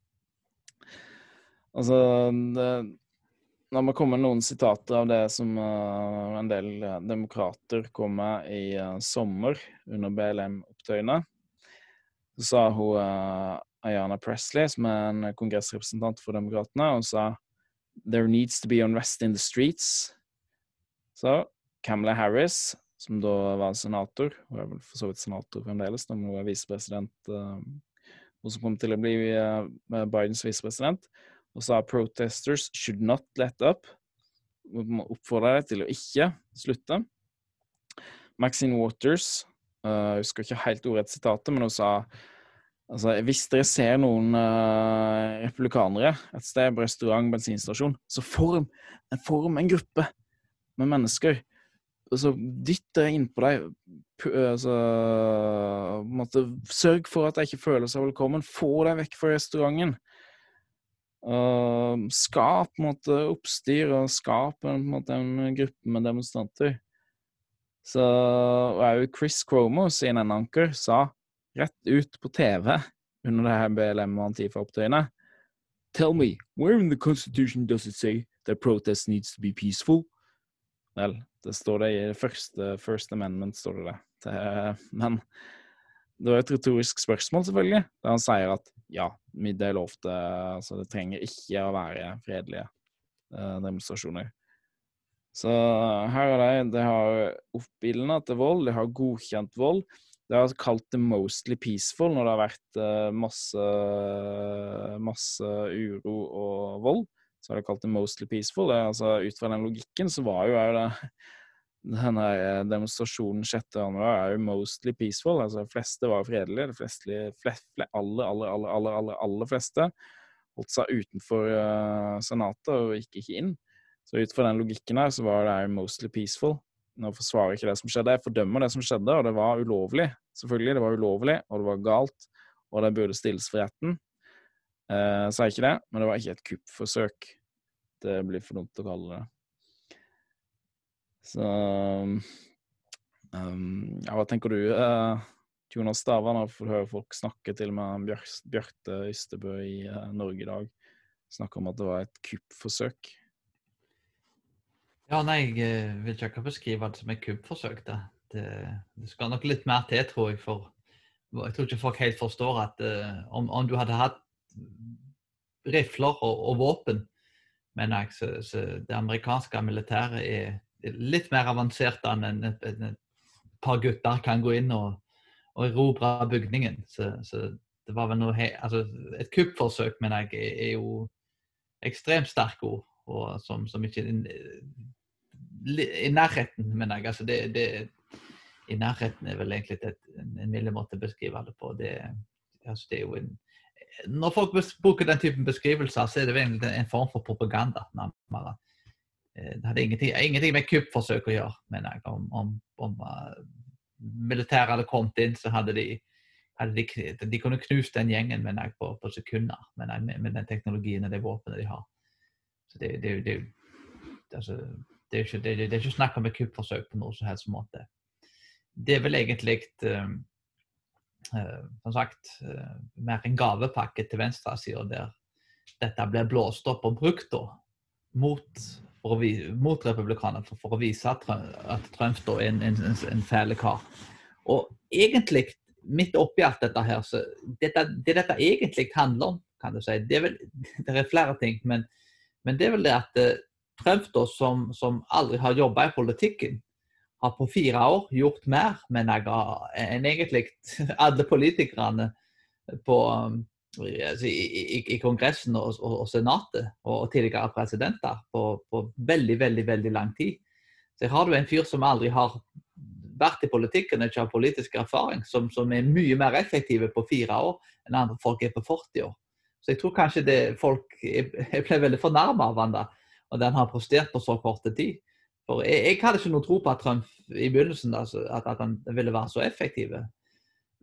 Altså, det, La meg komme med noen sitater av det som uh, en del demokrater kom med i uh, sommer under BLM-opptøyene. Så sa hun Ayana Presley, som er en kongressrepresentant for demokratene, og sa There needs to be unrest in the streets. Så Camilla Harris, som da var senator, hun er vel for så vidt senator fremdeles, da hun er visepresident, hun som kommer til å bli Bidens visepresident, og sa 'protesters should not let up'. Oppfordra deg til å ikke slutte. Maxine Waters, jeg husker ikke helt ordrett sitatet, men hun sa altså, hvis dere ser noen uh, republikanere et sted på restaurant, bensinstasjon, så form, form en gruppe med mennesker. Altså, dytt dere innpå dem. Altså, sørg for at de ikke føler seg velkommen. Få dem vekk fra restauranten. Uh, skap på oppstyr, og skap en, måte, en gruppe med demonstranter. Så òg Chris Cromo, CNN-anker, sa rett ut på TV under det her BLM- og Antifa-opptøyene Tell me, where in the Constitution does it say that protest needs to be peaceful? Vel, det står det i det første First Amendment, står det det. det men det var et retorisk spørsmål, selvfølgelig, der han sier at ja, middag er lov til Altså, det trenger ikke å være fredelige eh, demonstrasjoner. Så her er de. De har oppildna til vold, de har godkjent vold. De har kalt det 'mostly peaceful' når det har vært eh, masse, masse uro og vold. Så har de kalt det 'mostly peaceful'. Det, altså, ut fra den logikken så var jo det denne eh, demonstrasjonen 6. januar er jo mostly peaceful. altså De fleste var fredelige. De fleste, flest, aller, aller, aller, aller, aller, aller fleste holdt seg utenfor uh, Senatet og gikk ikke inn. Så ut fra den logikken her, så var det mostly peaceful. Nå forsvarer ikke det som skjedde. Jeg fordømmer det som skjedde, og det var ulovlig. Selvfølgelig, det var ulovlig, og det var galt, og det burde stilles for retten. Uh, sa ikke det, men det var ikke et kuppforsøk. Det blir for dumt å kalle det. Så um, ja, hva tenker du, eh, Jonas Stavern? når du høre folk snakke til med Bjør Bjarte Ystebø i eh, Norge i dag, snakke om at det var et kuppforsøk? Ja, nei, jeg eh, vil ikke beskrive det som et kuppforsøk. da. det, det, skal nok litt mer til, tror jeg. For jeg tror ikke folk helt forstår at uh, om, om, du hadde hatt rifler og, og våpen, mener jeg, så, så det amerikanske militæret er litt mer avansert enn en, en, et par gutter kan gå inn og, og erobre bygningen. Så, så, det var vel noe he, altså, Et kuppforsøk, mener jeg, er, er jo ekstremt sterke ord. Og som, som ikke I nærheten, mener jeg. Altså det, det, I nærheten er vel egentlig et, en, en mild måte å beskrive det på. Det, altså det er jo en når folk bruker den typen beskrivelser, så er det egentlig en form for propaganda. nærmere. Eh, det hadde ingenting, ingenting med kuppforsøk å gjøre, mener jeg. Om, om, om uh, militæret hadde kommet inn, så hadde de, hadde de, de kunne knust den gjengen mener jeg, på, på sekunder mener jeg, med, med, den teknologien og det våpenet de har. Så det, det, det, altså, det, er ikke, er ikke snakk om et kuppforsøk på noen som helst måte. Det er vel egentlig uh, som sagt uh, mer en gavepakke til venstresida der dette blir blåst opp og brukt da, mot mot republikanerne for, for, å vise at, at Trump er en, en, en fæl kar. Og egentlig, midt oppi alt dette her, så dette, det dette egentlig handler om, kan du si, det er, vel, det er flere ting, men, men, det er vel det at uh, Trump, da, som, som aldri har jobba i politikken, har på fire år gjort mer mener jeg, enn egentlig alle politikerne på, altså, i, i, i, Kongressen og, og, og Senatet og, tidligere presidenter på, på, veldig, veldig veldig lang tid. Så har du en fyr som aldri har vært i politikken og ikke har politisk erfaring, som, som, er mye mer effektive på fire år enn andre folk er på 40 år. Så jeg tror kanskje det folk jeg ble veldig fornærma av han da, og den har prestert på så kort tid. For jeg, jeg, hadde ikke noe tro på at Trump i begynnelsen altså, at, at han ville være så effektiv.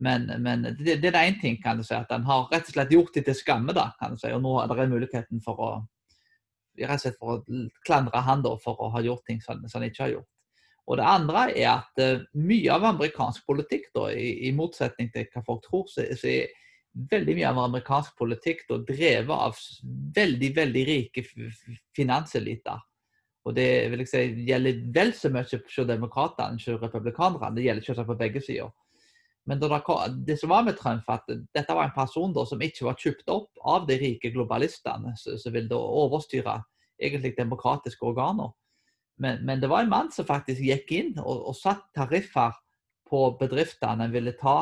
Men, men det, det, er én ting, kan du si. At han har rett og slett gjort det til skamme, da, kan du si. Og nå er det muligheten for å rett og slett for å klandre han da, for å ha gjort ting som, som han ikke har gjort. Og det andre er at uh, mye av amerikansk politikk, da, i, i, motsetning til hva folk tror, så, så er veldig mye av amerikansk politikk da, drevet av veldig, veldig rike finanseliter. Og det vil jeg si, gjelder vel så mye for demokratene som republikanerne. Det gjelder selvsagt på begge sider. Men det, det, som var med Trump, at dette var en person da, som ikke var kjøpt opp av de rike globalistene, som ville overstyre egentlig demokratiske organer. Men, men, det var en mann som faktisk gikk inn og, og satt tariffer på bedriftene. ville ta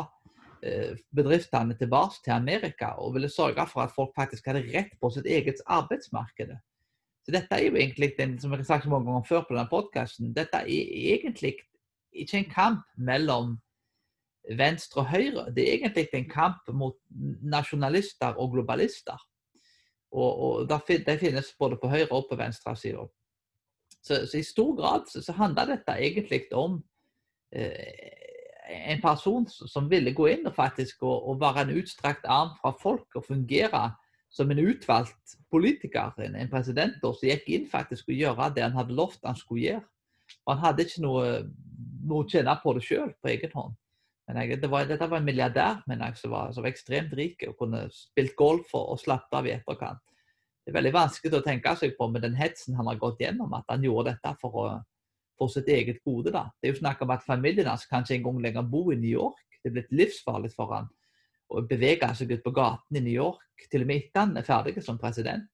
eh, bedriftene tilbake til Amerika og ville sørge for at folk faktisk hadde rett på sitt eget arbeidsmarked. Så dette er jo egentlig, som jeg har sagt mange ganger før på denne podkasten, dette er egentlig ikke en kamp mellom venstre og høyre. Det er egentlig en kamp mot nasjonalister og globalister. Og, og Det finnes både på høyre og på venstre side. Så, så, i stor grad så, så handler dette egentlig om eh, en person som ville gå inn og faktisk og, og, være en utstrakt arm fra folk og fungere som en utvalgt politiker, en, en president, som gikk inn faktisk og gjøre det han hadde lovt han skulle gjøre. Og han hadde ikke noe, noe å tjene på det sjøl, på egen hånd. Men jeg, det var, dette var en milliardær men jeg, som, var, som var ekstremt rik og kunne spilt golf og, og slappe av i etterkant det er veldig vanskelig å tenke seg på med den hetsen han har gått gjennom, at han gjorde dette for, å, for sitt eget gode. da. Det er jo snakk om at familien hans kanskje en gang lenger bor i New York. Det er blitt livsfarlig for han å bevege seg ut på gaten i New York, til og med etter han er ferdig som president.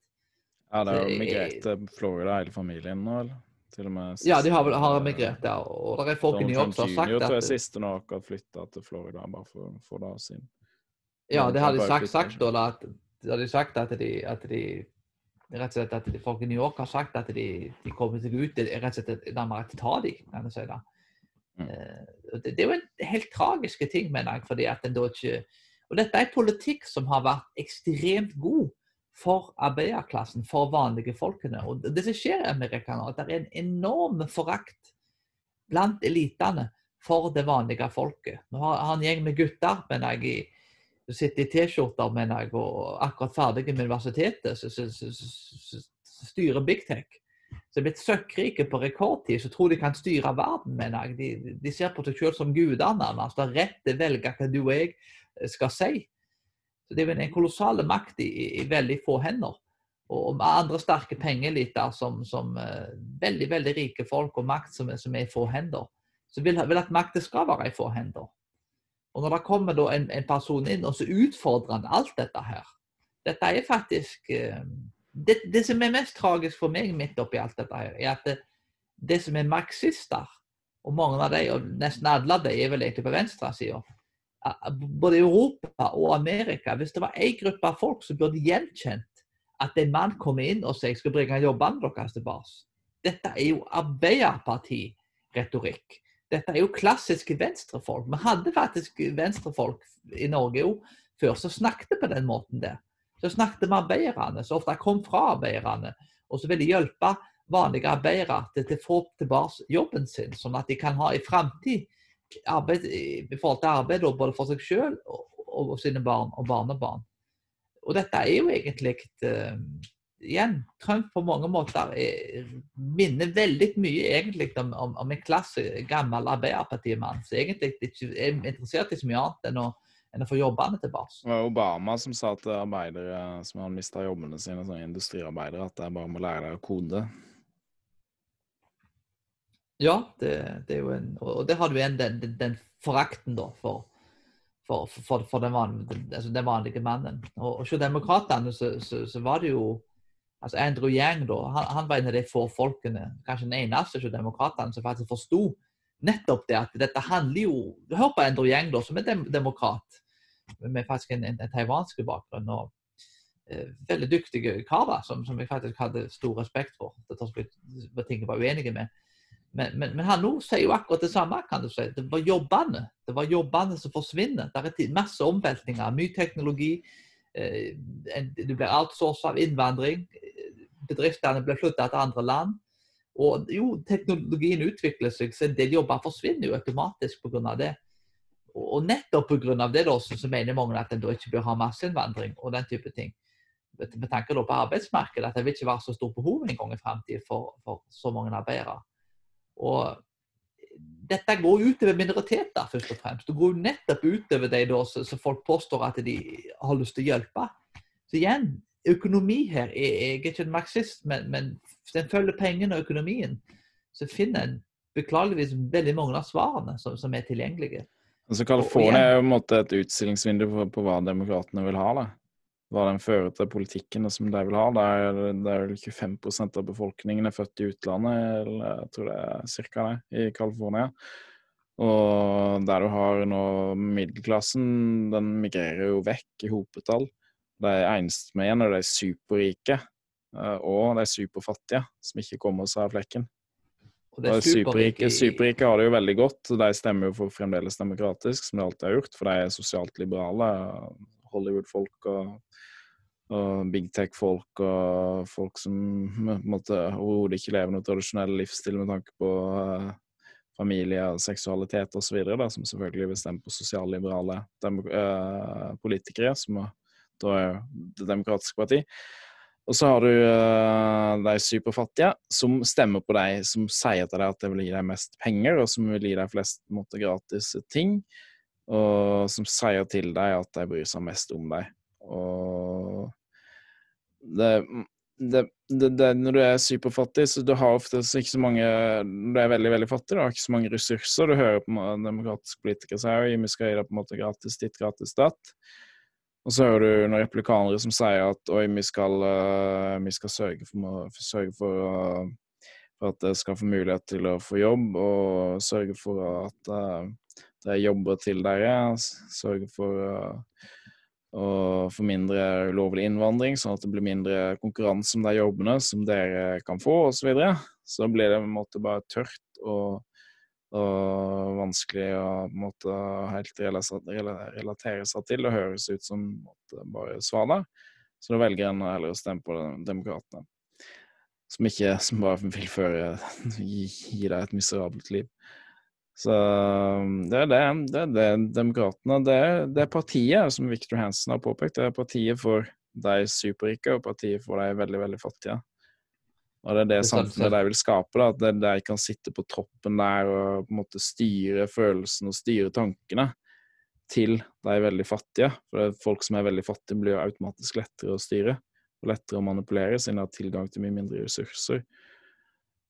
Ja, det er jo migrert til Florida, hele familien nå, eller? Til og med siste, ja, de har, har migrert ja. Og det er folk i New York som har sagt at Junior siste nå akkurat flytta til Florida bare for, få det sin. Ja, det har de sagt, sagt da, at, de sagt at de, at de rett og slett at folk i New York har sagt at de, de kommer seg ut rett og slett nærmere til ta dem, kan jeg si det. Mm. Uh, det, det, er jo en helt tragisk ting, mener jeg. fordi at en da ikke Og dette er politikk som har vært ekstremt god for arbeiderklassen, for vanlige folkene. Og det som skjer i Amerika nå, at det er en enorm forakt blant elitene for det vanlige folket. Nå har han en gjeng med gutter, mener jeg, du sitter i T-skjorter, og akkurat ferdig med universitetet, så styrer Big Tech. Så er blitt søkkrike på rekordtid, som tror de kan styre verden, mener jeg. De, de ser på seg selv som guder, nærmest. Har rett til å velge hva du og jeg skal si. Så Det er en kolossal makt i, i, veldig få hender. Og med andre sterke pengeliter som, som uh, veldig veldig rike folk og makt som, som er i få hender, så vil, vil at makten skal være i få hender. Og når det kommer en, en, person inn, og så utfordrer han alt dette her Dette er faktisk eh, det, det, som er mest tragisk for meg midt oppi alt dette her, er at det, det som er marxister, og mange av dem, og nesten alle av dem, er vel egentlig på venstresida, både Europa og Amerika Hvis det var én gruppe av folk som burde gjenkjent at en mann kommer inn og sier jeg skal bringe jobbene deres tilbake Dette er jo Arbeiderparti-retorikk. Dette er jo klassiske venstrefolk. Vi hadde faktisk venstrefolk i Norge jo før som snakket på den måten der. Så snakket med arbeiderne, som ofte kom fra arbeiderne, og så ville hjelpe vanlige arbeidere til, å få tilbake jobben sin, sånn at de kan ha i framtid i forhold til arbeid både for seg selv og, og, sine barn og barnebarn. Og dette er jo egentlig uh, igjen, Trump på mange måter er, minner veldig mye egentlig om, om, om en klasse gammel Arbeiderpartimann som egentlig ikke er interessert i så mye annet enn å, enn å få jobbene tilbake. Det var Obama som sa til arbeidere som har mista jobbene sine, sånn industriarbeidere, at de bare må lære deg å kode. Ja, det, det, er jo en Og det har du igjen den, den, den forakten da for for, for, for den, vanlige, altså den, vanlige, mannen. Og, og hos demokratene så, så, så, var det jo altså Andrew Yang da, han, han, var en av de få folkene, kanskje den eneste hos demokratene, som faktisk forsto nettopp det at dette handler jo Du Hør på Andrew Yang, da, som er dem, demokrat, med faktisk en, en, en taiwansk bakgrunn. og eh, Veldig dyktige karer som, som, jeg faktisk hadde stor respekt for. Det var ting jeg var uenige med. Men, men, men han sier jo akkurat det samme. kan du si. Det var jobbene det var jobbene som forsvinner. Det er masse omveltninger. Mye teknologi. Eh, du blir outsourcet av innvandring bedriftene blir flytta til andre land. Og jo, teknologien utvikler seg, så en del jobber forsvinner jo automatisk pga. det. og nettopp pga. det da, så, mener mange at en ikke bør ha masseinnvandring og den type ting. Med tanke på arbeidsmarkedet, at det vil ikke være så stort behov en gang i framtiden for, for, så mange arbeidere. Og dette går utover minoriteter, først og fremst. Det går nettopp utover de da, som folk påstår at de har lyst til å hjelpe. Så igjen, økonomi her er, Jeg er ikke en marxist, men, men den følger pengene og økonomien. Så finner en beklageligvis veldig mange av svarene som, som er tilgjengelige. Altså California er jo på en måte et utstillingsvindu på, på hva demokratene vil ha. da. Hva den fører til politikken som de vil ha. Det er, det er 25% av befolkningen er født i utlandet, eller jeg tror det er ca. det, i California. Og der du har nå middelklassen, den migrerer jo vekk i hopetall. De eneste med igjen er de superrike eh, og de superfattige, som ikke kommer seg av flekken. Og er superrike, superrike har det jo veldig godt. De stemmer jo for fremdeles demokratisk, som de alltid har gjort, for de er sosialt liberale. Hollywood-folk og, og, big tech-folk og folk som overhodet ikke lever noe tradisjonell livsstil med tanke på uh, familie, seksualitet osv., som selvfølgelig vil stemme på sosialliberale uh, politikere, som da er Det demokratiske parti. Og så har du uh, de superfattige, som stemmer på de som sier til deg at det vil gi deg mest penger, og som vil gi deg flest måte, gratis ting, og som sier til deg at de bryr seg mest om deg. Og det, det, det, når du er superfattig, så du har ofte ikke så mange Du er veldig veldig fattig, du har ikke så mange ressurser. Du hører på demokratiske politikere si at vi skal gi deg på en måte gratis ditt, gratis datt. Og så hører du noen replikanere som sier at oi, vi skal, uh, vi skal sørge, for, sørge for, uh, for, at jeg skal få mulighet til å få jobb, og sørge for at uh, det er jobber til dere. Sørge for å få mindre ulovlig innvandring, sånn at det blir mindre konkurranse om de jobbene som dere kan få, osv. Så, videre. så blir det på en måte bare tørt og og vanskelig å måte, helt relatere seg til. Det høres ut som måte, bare svaner. Så da velger en heller å stemme på Demokratene. Som ikke som bare vil føre gi, gi deg et miserabelt liv. Så det er det. Det er det Demokratene det det er partiet, som Victor Hansen har påpekt, det er partiet for de superrike og partiet for de veldig, veldig fattige. Og det er det samfunnet de vil skape. da, At de kan sitte på toppen der og på en måte styre følelsene og styre tankene til de veldig fattige. For folk som er veldig fattige, blir automatisk lettere å styre og lettere å manipulere, siden de har tilgang til mye mindre ressurser.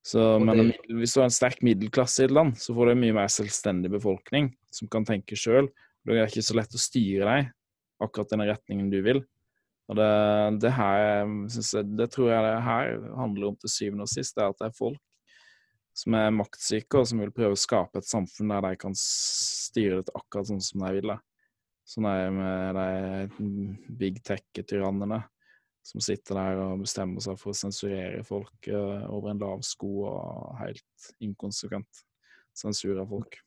Så, men hvis du har en sterk middelklasse i et land, så får du en mye mer selvstendig befolkning som kan tenke sjøl. Det er ikke så lett å styre deg akkurat den retningen du vil. Og det, det, her, jeg, det tror jeg det her handler om til syvende og sist, det er at det er folk som er maktsyke, og som vil prøve å skape et samfunn der de kan styre det akkurat sånn som de vil. Sånn er det med de big tech-tyrannene som sitter der og bestemmer seg for å sensurere folk uh, over en lav sko og helt inkonsekvent sensur av folk.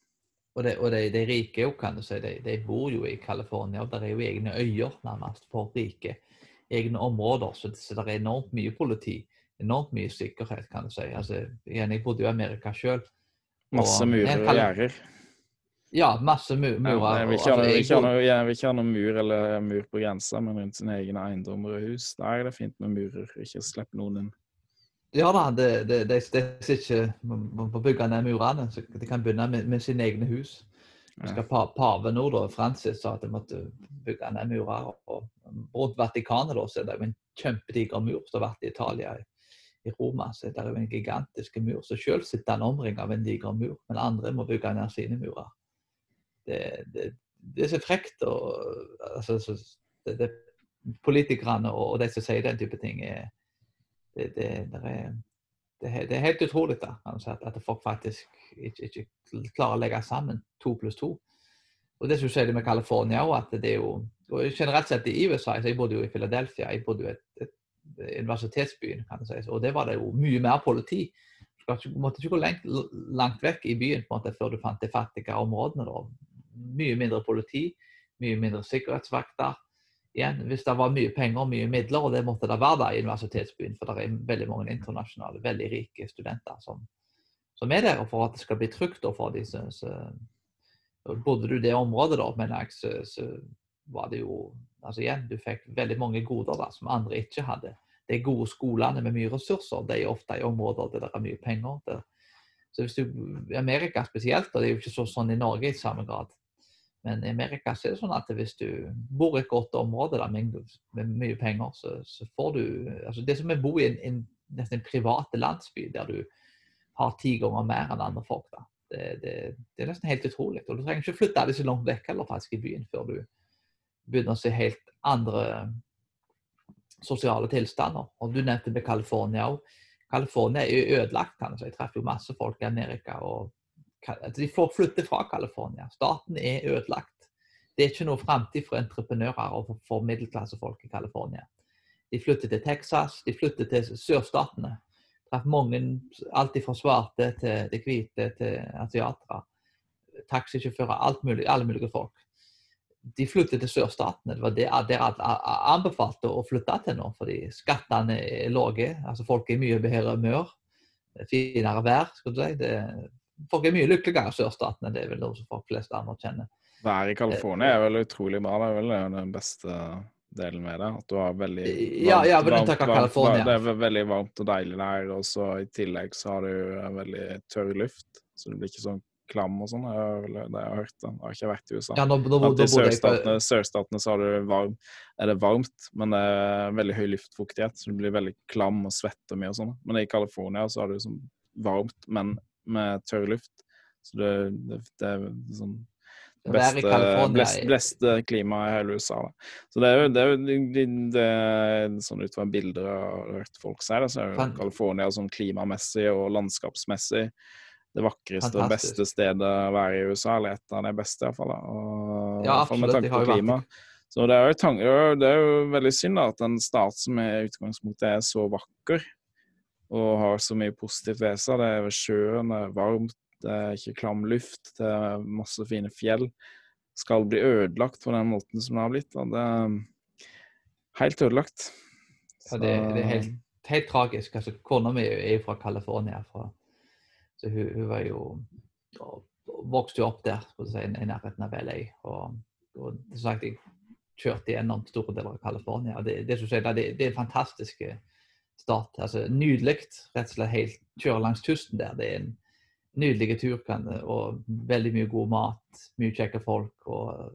Og, de, og de, de, rike jo, kan du si, de, de bor jo i California, og der er jo egne øyer nærmest for rike egne områder. Så, så det er enormt mye politi. Enormt mye sikkerhet, kan du si. Altså, igjen, jeg bodde jo i Amerika sjøl. Masse murer og gjerder. Ja, masse mu murer. jeg, vil ikke, altså, jeg, noe, ikke ha noe mur eller mur på grensa, men rundt sine egne eiendommer og hus, der er det fint med murer. Ikke slipp noen inn. Ja da, det, det, det, det er ikke Man får bygge ned murene. så De kan begynne med, med sine egne hus. Skal pa, Pave nå, da, Francis, sa at de måtte bygge ned murer. og Rundt Vatikanet da, så er det en kjempediger mur som har vært i Italia. I Roma så er det en gigantisk mur. Så selv sitter han omringet av en diger mur, men andre må bygge ned sine murer. Det, det, det er så frekt. og altså, så, det, det, Politikerne og, og de som sier den type ting, er, det, er, det, er helt utrolig da, at folk faktisk ikke, ikke klarer å legge sammen to pluss to. Og det som skjer med California òg, at det er jo og Generelt sett i USA, jeg bodde jo i Philadelphia, jeg bodde jo i et, et universitetsbyen, kan det sies, og det var det jo mye mer politi. Du måtte ikke gå langt, langt vekk i byen på en måte før du fant de fattige områdene. Da. Mye mindre politi, mye mindre sikkerhetsvakter. Igjen, hvis det var mye penger og mye midler, og det måtte det være da i universitetsbyen, for det er veldig mange internasjonale, veldig rike studenter som, som er der, og for at det skal bli trygt for de som Bodde du i det området, da, mener jeg, så, så var det jo altså igjen, Du fikk veldig mange goder da, som andre ikke hadde. De gode skolene med mye ressurser de er ofte i områder der det er mye penger. Der. Så hvis du, I Amerika spesielt, og det er jo ikke så, sånn i Norge i samme grad, men i Amerika så er det sånn at hvis du bor i et godt område da, med, mye penger, så, så, får du altså Det som å bo i en, en, nesten en privat landsby der du har ti ganger mer enn andre folk. da. Det, det, det, er nesten helt utrolig. Og du trenger ikke flytte alle så langt vekk eller faktisk i byen før du begynner å se helt andre sosiale tilstander. Og Du nevnte med California òg. California er jo ødelagt. kan jeg treffer jo masse folk i Amerika. og altså, De får flytte fra California. Staten er ødelagt. Det er ikke noe framtid for entreprenører og for middelklassefolk i California. De flytter til Texas, de flytter til sørstatene. Traff mange, alt fra svarte til de hvite til asiatere. Taxisjåfører, alt mulig, alle mulige folk de flyttet til sørstatene. Det var det dere anbefalte å flytte til nå, fordi skattene er lave. Altså folk er mye bedre humør. Finere vær, skal du si. Det, folk er mye lykkeligere i sørstatene. Det er vel noe som folk flest anerkjenner. Været i California er vel utrolig bra. Det er vel den beste delen med det. At du har veldig varmt, ja, ja, varmt, varmt, varmt, Det er veldig varmt og deilig der. Og så i tillegg så har du veldig tørr luft. Så det blir ikke sånn klam og sånn. Det har jeg hørt. Jeg har ikke vært i USA. Ja, nå, nå, nå, I sørstatene, sørstatene så varm, er det varmt, men det er veldig høy luftfuktighet, så du blir veldig klam og svetter mye og sånn. Men i California så har du sånn varmt, men med tørr luft. Så det, det, det er sånn beste, best, beste klimaet i hele USA. Da. Så det er jo, det er jo det, det, sånn ut fra bilder har hørt folk si, så er jo California sånn klimamessig og landskapsmessig det vakreste og beste stedet å være i USA, eller et av de beste iallfall. Ja, absolutt. Med tanke på klima. Så det er, jo, det er, jo veldig synd at en stat som i utgangspunktet er så vakker og har så mye positivt ved seg, det er sjøen, det er varmt, det er ikke klam luft, det er masse fine fjell, skal bli ødelagt på den måten som det har blitt. Og det er helt ødelagt. Ja, det, det er helt, helt tragisk. Altså, Kona mi er jo fra California. så hun, hun var jo vokste jo opp der si, i nærheten av LA. Og, og som sagt, jeg kjørte gjennom store deler av California. og Det, det, det, det er en stat. altså Nydelig. Rett og slett helt kjøre langs kysten der. Det er en nydelig tur og veldig mye god mat, mye kjekke folk. og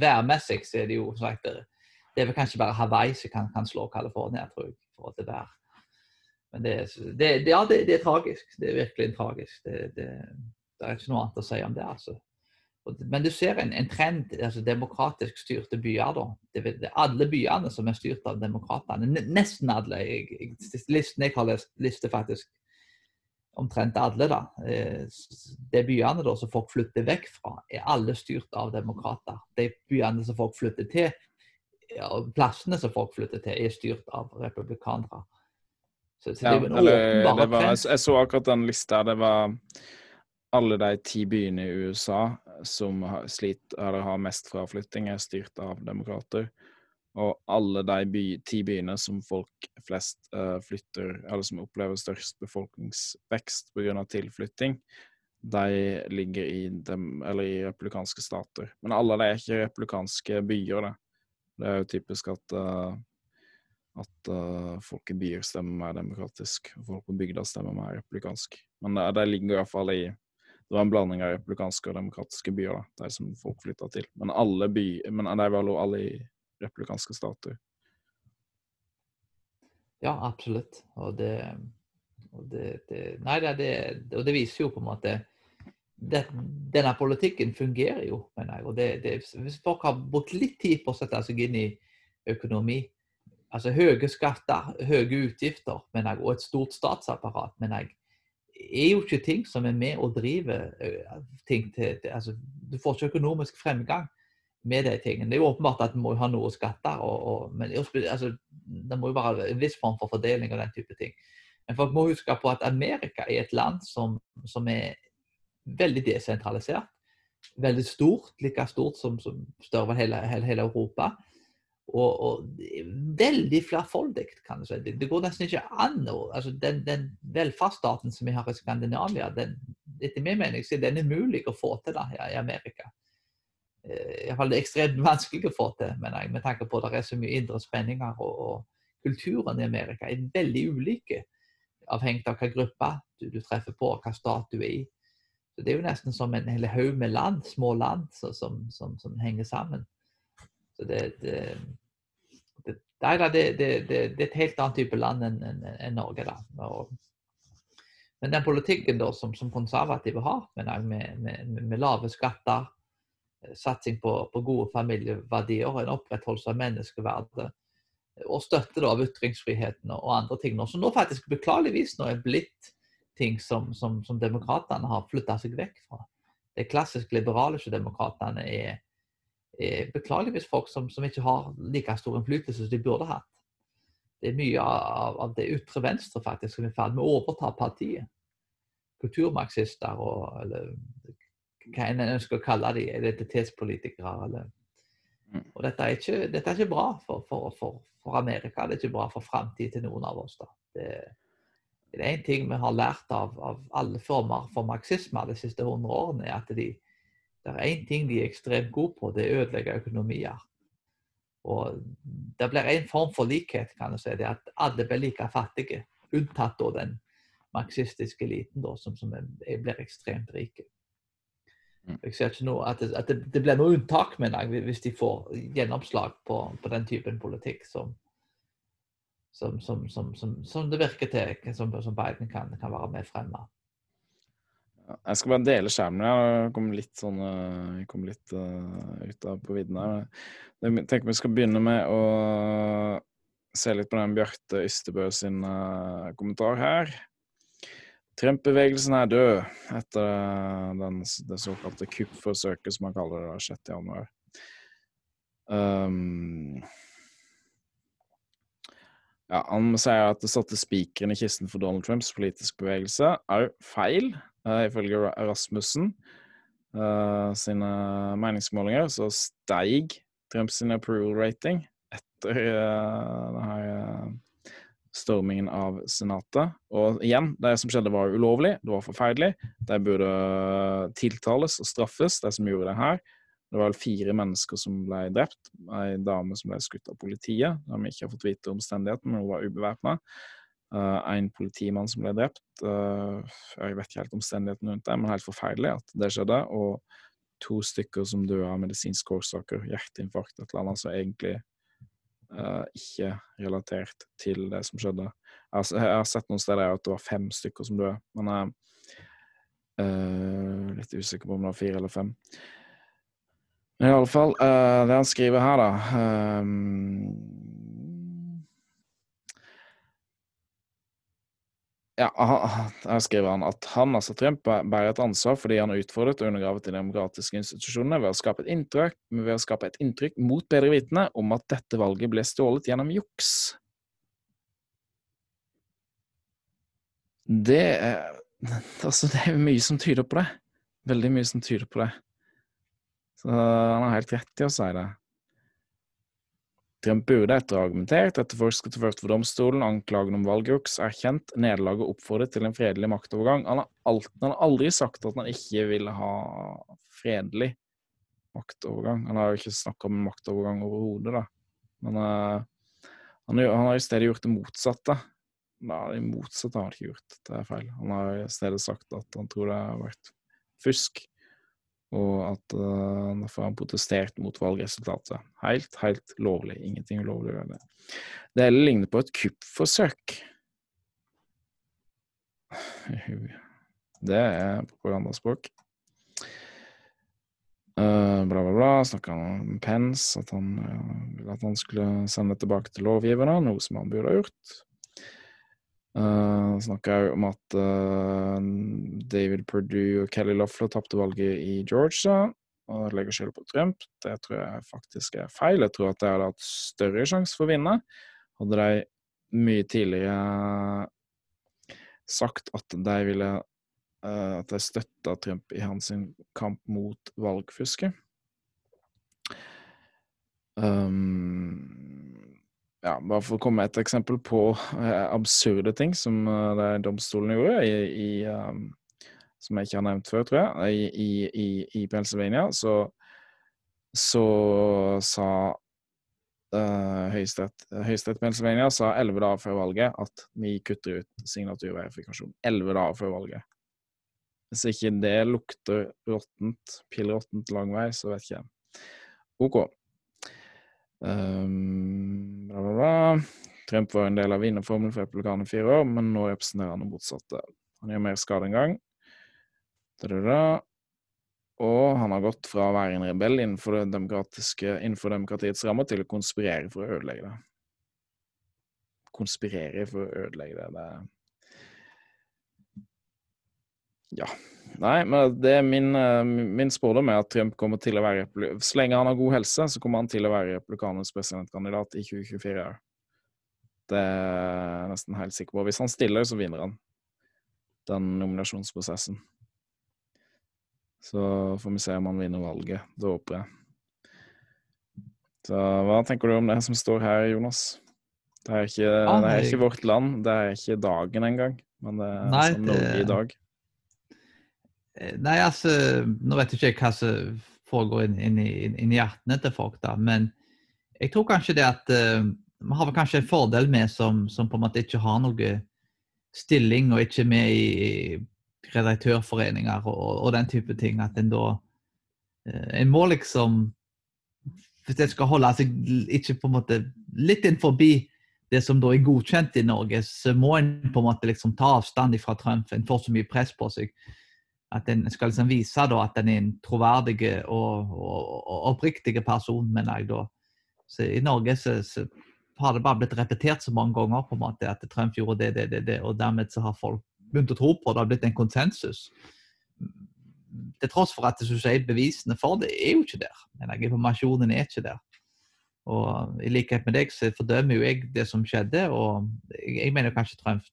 Værmessig så er det jo sagt, det er vel kanskje bare Hawaii som kan, kan slå California, tror jeg, for forhold til vær. Men det, det, ja, det, det, er tragisk. Det er virkelig tragisk. Det, er ikke noe annet å si om det. altså. Men du ser en, en trend, altså demokratisk styrte byer. da. Det, det, alle byene som er styrt av demokratene. Nesten alle. Jeg, listen jeg har lest, lister faktisk omtrent alle. da. Eh, de byene da, som folk flytter vekk fra, er alle styrt av demokrater. De byene som folk flytter til, og plassene som folk flytter til, er styrt av republikanere. Så, så det er jo en åpenbar trend. Jeg, jeg så akkurat den lista. Det var alle de ti byene i USA som har, slit, har mest fraflytting, er styrt av demokrater. Og alle de by, ti byene som folk flest uh, flytter, eller som opplever størst befolkningsvekst pga. tilflytting, de ligger i, dem, i, republikanske stater. Men alle de er ikke republikanske byer. Det, det er jo typisk at uh, at uh, folk i byer stemmer mer demokratisk, og folk på bygda stemmer mer republikansk. Men det ligger iallfall i Det var en blanding av republikanske og demokratiske byer, da, der som folk flytta til. Men alle by, men de var alle i republikanske stater. Ja, absolutt. Og det, og det, det Nei, det, og det viser jo på en måte det, Denne politikken fungerer jo, mener jeg. Og det, hvis folk har brukt litt tid på å sette seg inn i økonomi, altså høye skatter, høye utgifter mener jeg, og et stort statsapparat, mener jeg, er jo ikke ting som er med å drive ting til, til altså, Du får ikke økonomisk fremgang med de tingene. Det er jo åpenbart at en må ha noe skatter, og, og, men altså, det må jo være en viss form for fordeling og den type ting. Men folk må huske på at Amerika er et land som, som er veldig desentralisert. Veldig stort, like stort som, som større hele, hele, hele Europa og, og veldig flerfoldig, kan du si. Det, det, går nesten ikke an å altså den, den, velferdsstaten som vi har i Skandinavia, den, etter min mening så er den umulig å få til da, i Amerika. Eh, Iallfall ekstremt vanskelig å få til, mener jeg, med tanke på at det er så mye indre spenninger. Og, og kulturen i Amerika er veldig ulike, avhengig av hva gruppe du, du, treffer på, hva stat du er i. Så Det er jo nesten som en hel haug med land, små land så, som, som, som, henger sammen. Så det, det, det, det, er et helt annet type land enn en, en Norge. da. Og, men den politikken da, som, som konservative har, med, med, med, lave skatter, eh, satsing på, på, gode familieverdier en opprettholdelse av menneskeverdet, og støtte da, av ytringsfriheten og andre ting, nå, som nå faktisk beklageligvis nå er blitt ting som, som, som demokratene har flytta seg vekk fra. Det klassisk liberale demokratene er, er beklageligvis folk som, som, ikke har like stor innflytelse som de burde hatt det er mye av, av det ytre venstre faktisk som er i ferd med å overta partiet. Kulturmarxister og eller, hva en ønsker å kalle dem, identitetspolitikere. Eller. Mm. Og dette er, ikke, dette er ikke bra for, for, for, for, Amerika, det er ikke bra for framtiden til noen av oss. da. Det, det er én ting vi har lært av, av, alle former for marxisme de siste hundre årene, er at de, det er én ting de er ekstremt gode på, det er å ødelegge økonomier. Og det blir en form for likhet, kan du si. det At alle blir like fattige. Unntatt da den marxistiske eliten, da, som, som blir ekstremt rike. Mm. Jeg ser ikke noe, at, det, at det, det blir noe unntak, mener jeg, hvis de får gjennomslag på, på den typen politikk som, som, som, som, det virker til, som, Biden kan, kan være med fremme. Jeg skal bare dele skjermen. Jeg kom litt sånn jeg kom litt uh, ut av på vidden her. Jeg tenker vi skal begynne med å se litt på den Bjarte Ystebø sin uh, kommentar her. Trump-bevegelsen er død etter den, det såkalte kuppforsøket, som han kaller det, 6. januar. Um, ja, han sier at det satte spikeren i kisten for Donald Trumps politiske bevegelse er feil. Uh, ifølge Rasmussen uh, sine meningsmålinger så steig Trumps approval rating etter uh, denne stormingen av Senatet. Og igjen, det som skjedde var ulovlig, det var forferdelig. De burde tiltales og straffes, de som gjorde det her. Det var fire mennesker som ble drept. Ei dame som ble skutt av politiet. da har ikke fått vite omstendighetene, men hun var ubevæpna. Uh, en politimann som ble drept. Uh, jeg vet ikke helt omstendighetene rundt det, men helt forferdelig at det skjedde. Og to stykker som døde av medisinske årsaker, hjerteinfarkt, et eller annet som egentlig uh, ikke relatert til det som skjedde. Jeg, har sett noen steder at det var fem stykker som døde, men jeg er litt usikker på om det var fire eller fem. Men i alle fall, det han skriver her, da um, Ja, her skriver han at han, altså Trump, bærer et ansvar fordi han har utfordret og undergravet de demokratiske institusjonene ved å skape et inntrykk, ved å skape et inntrykk mot bedre vitende om at dette valget ble stjålet gjennom juks. Det er Altså, det er mye som tyder på det. Veldig mye som tyder på det. Så han har helt rett i å si det. Trump burde etter å ha argumentert, etterforsket og ført for domstolen anklagen om valgjuks, erkjent nederlaget og oppfordret til en fredelig maktovergang. Han har, alt, han har, aldri sagt at han ikke ville ha fredelig maktovergang. Han har jo ikke snakka om maktovergang overhodet, da. Men uh, han, han, har i stedet gjort det motsatte. Nei, det motsatte har han ikke gjort, det er feil. Han har i stedet sagt at han tror det har vært fusk og at uh, derfor har han protestert mot valgresultatet. Helt, helt lovlig. Ingenting ulovlig ved det. Det hele ligner på et kuppforsøk. Det er propagandaspråk. Uh, bla, bla, bla. Snakka om Pence, at han uh, at han skulle sende tilbake til lovgiverne, noe som han burde ha gjort. Uh, Snakka òg om at uh, David Perdue og Kelly Loeffler tapte valget i Georgia og legger skylda på Trump. Det tror jeg faktisk er feil. Jeg tror at de hadde hatt større sjanse for å vinne. Hadde de mye tidligere sagt at de ville uh, At de støtta Trump i hans kamp mot valgfusket. Um, ja, bare for å komme med et eksempel på eh, absurde ting som uh, domstolen gjorde i, i um, som jeg ikke har nevnt før, tror jeg, i, i, i, Pennsylvania, så, så sa Høyesterett Høyesterett Pennsylvania sa elleve dager før valget at vi kutter ut signaturverifikasjon. Elleve dager før valget. Hvis ikke det lukter råttent, pillråttent lang vei, så vet ikke jeg. OK. Um, bla, bla, bla. Trump var en del av vinnerformelen for republikanerne i fire år, men nå representerer han det motsatte. Han gjør mer skade enn gang. Da, da, da. Og han har gått fra å være en rebell innenfor, innenfor demokratiets rammer til å konspirere for å ødelegge det. Konspirere for å ødelegge det. det ja. Nei, men det er min, eh, min spådom er at Trump kommer til å være Så lenge han har god helse, så kommer han til å være republikanernes presidentkandidat i 2024. Det er jeg nesten helt sikker på. Hvis han stiller, så vinner han den nominasjonsprosessen. Så får vi se om han vinner valget. Det håper jeg. Så hva tenker du om det som står her, Jonas? Det er ikke, det er ikke vårt land, det er ikke dagen engang, men det er Nei, sånn Norge i dag. Eh, nei, altså, Nå vet jeg ikke hva som foregår inn, inn, inn, hjertene til folk, da, men jeg tror kanskje det at uh, har kanskje en fordel med som, som, på en måte ikke har noe stilling og ikke er med i redaktørforeninger og, og den type ting. At en da uh, En må liksom Hvis en skal holde seg ikke på en måte litt inn forbi det som da er godkjent i Norge, så må en på en måte liksom ta avstand fra Trump. En får så mye press på seg at en skal liksom vise da at en er en troverdig og, og, og oppriktig person, mener jeg da. Så I Norge så, så, har det bare blitt repetert så mange ganger på en måte at Trump gjorde det, det, det, det, og dermed så har folk begynt å tro på det. Det har blitt en konsensus. Til tross for at det, sier bevisene for det er jo ikke der. Men informasjonen er ikke der. Og I likhet med deg så fordømmer jo jeg det som skjedde, og jeg, jeg mener kanskje Trump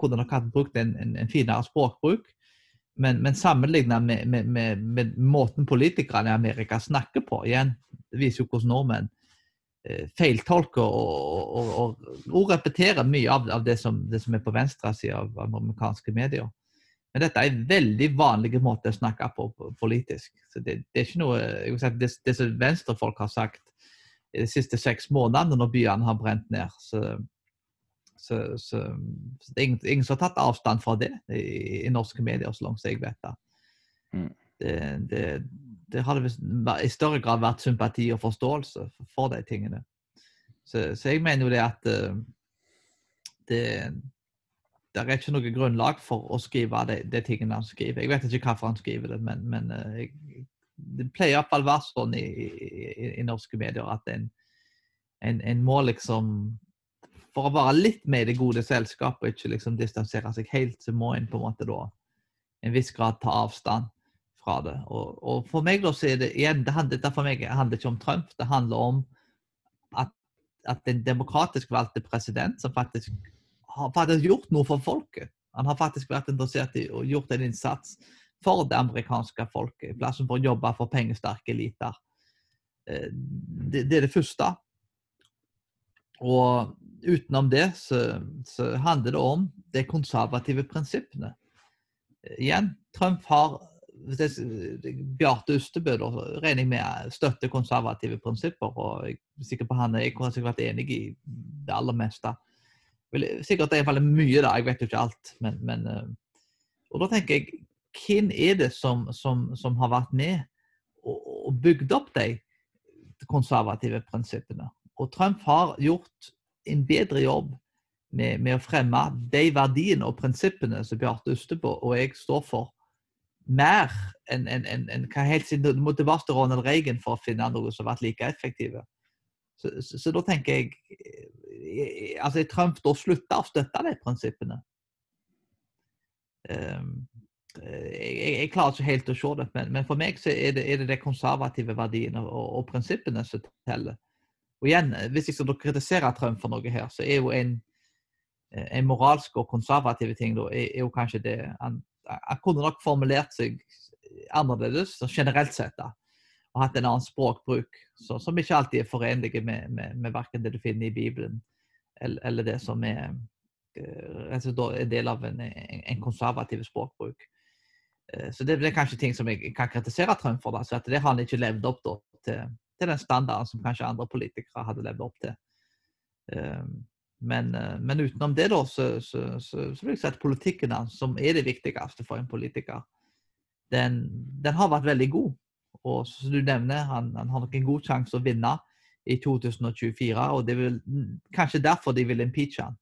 kunne nok hatt brukt en, en, en finere språkbruk men, men sammenlignet med, med, med, med, måten politikerne i Amerika snakker på igjen, Det viser jo hvordan nordmenn eh, feiltolker og, og, og, og, repeterer mye av, av det, som, det, som, er på venstresida av, av amerikanske medier. Men dette er en veldig vanlig måte å snakke på, politisk. Så det, det, er ikke noe si, det, det som venstrefolk har sagt de siste seks månedene når byene har brent ned. Så så, så, så, det er ingen, ingen, som har tatt avstand fra det i, i norske medier, så langt jeg vet. Mm. Det, det, det hadde i større grad vært sympati og forståelse for, de tingene. Så, så, jeg mener jo det at uh, det, det er ikke noe grunnlag for å skrive de, de, tingene han skriver. Jeg vet ikke hvorfor han skriver det, men, men uh, jeg, det pleier iallfall å være sånn i, i, i, norske medier at en, en, en må liksom for å være litt med i det gode selskapet og ikke liksom distansere seg helt, så må en på en måte da en viss grad ta avstand fra det. Og, og for meg da så er det igjen, det handler, Dette for meg handler ikke om Trump, det handler om at, at en demokratisk valgte president som faktisk har faktisk gjort noe for folket. Han har faktisk vært interessert i og gjort en innsats for det amerikanske folket, i plassen for å jobbe for pengesterke eliter. Eh, det, det er det første. Og utenom det så, så, handler det om de konservative prinsippene. Igjen, Trump har Bjarte Ustebø regner jeg med støtter konservative prinsipper. og jeg er sikker på han jeg har sikkert vært enig i det aller meste. Sikkert det er mye, da, jeg vet jo ikke alt. Men, men, eh, og da tenker jeg, hvem er det som, som, som har vært med og, og bygd opp de konservative prinsippene? Og Trump har gjort en bedre jobb med, med å fremme de verdiene og prinsippene som Bjarte Ustebø og jeg står for, mer enn en, en, en, hva helt siden det måtte Ronald Reagan for å finne noe som har vært like effektive. Så, så, så, da tenker jeg eh, altså Trump da slutta å støtte de prinsippene. Um, jeg, jeg, klarer ikke helt å se det, men, men for meg så er det, er det de konservative verdiene og, og prinsippene som teller. Og igjen, Hvis jeg skal kritisere Trump for noe her, så er jo en, en moralsk og konservativ ting da, er, er jo kanskje det han, han, kunne nok formulert seg annerledes generelt sett. da, Og hatt en annen språkbruk så, som ikke alltid er forenlig med, med, med verken det du finner i Bibelen, eller, eller det som er, en del av en, en konservativ språkbruk. Eh, så det, det, er kanskje ting som jeg kan kritisere Trump for. Da, så at Det har han ikke levd opp da, til, til, den standarden som kanskje andre politikere hadde levd opp til. Um, men, uh, men, utenom det, da, så, så, så, så, vil jeg si at politikken som er det viktigste for en politiker, den, den har vært veldig god. Og som du nevner, han, han har nok en god sjanse å vinne i 2024. Og det er kanskje derfor de vil impeache han.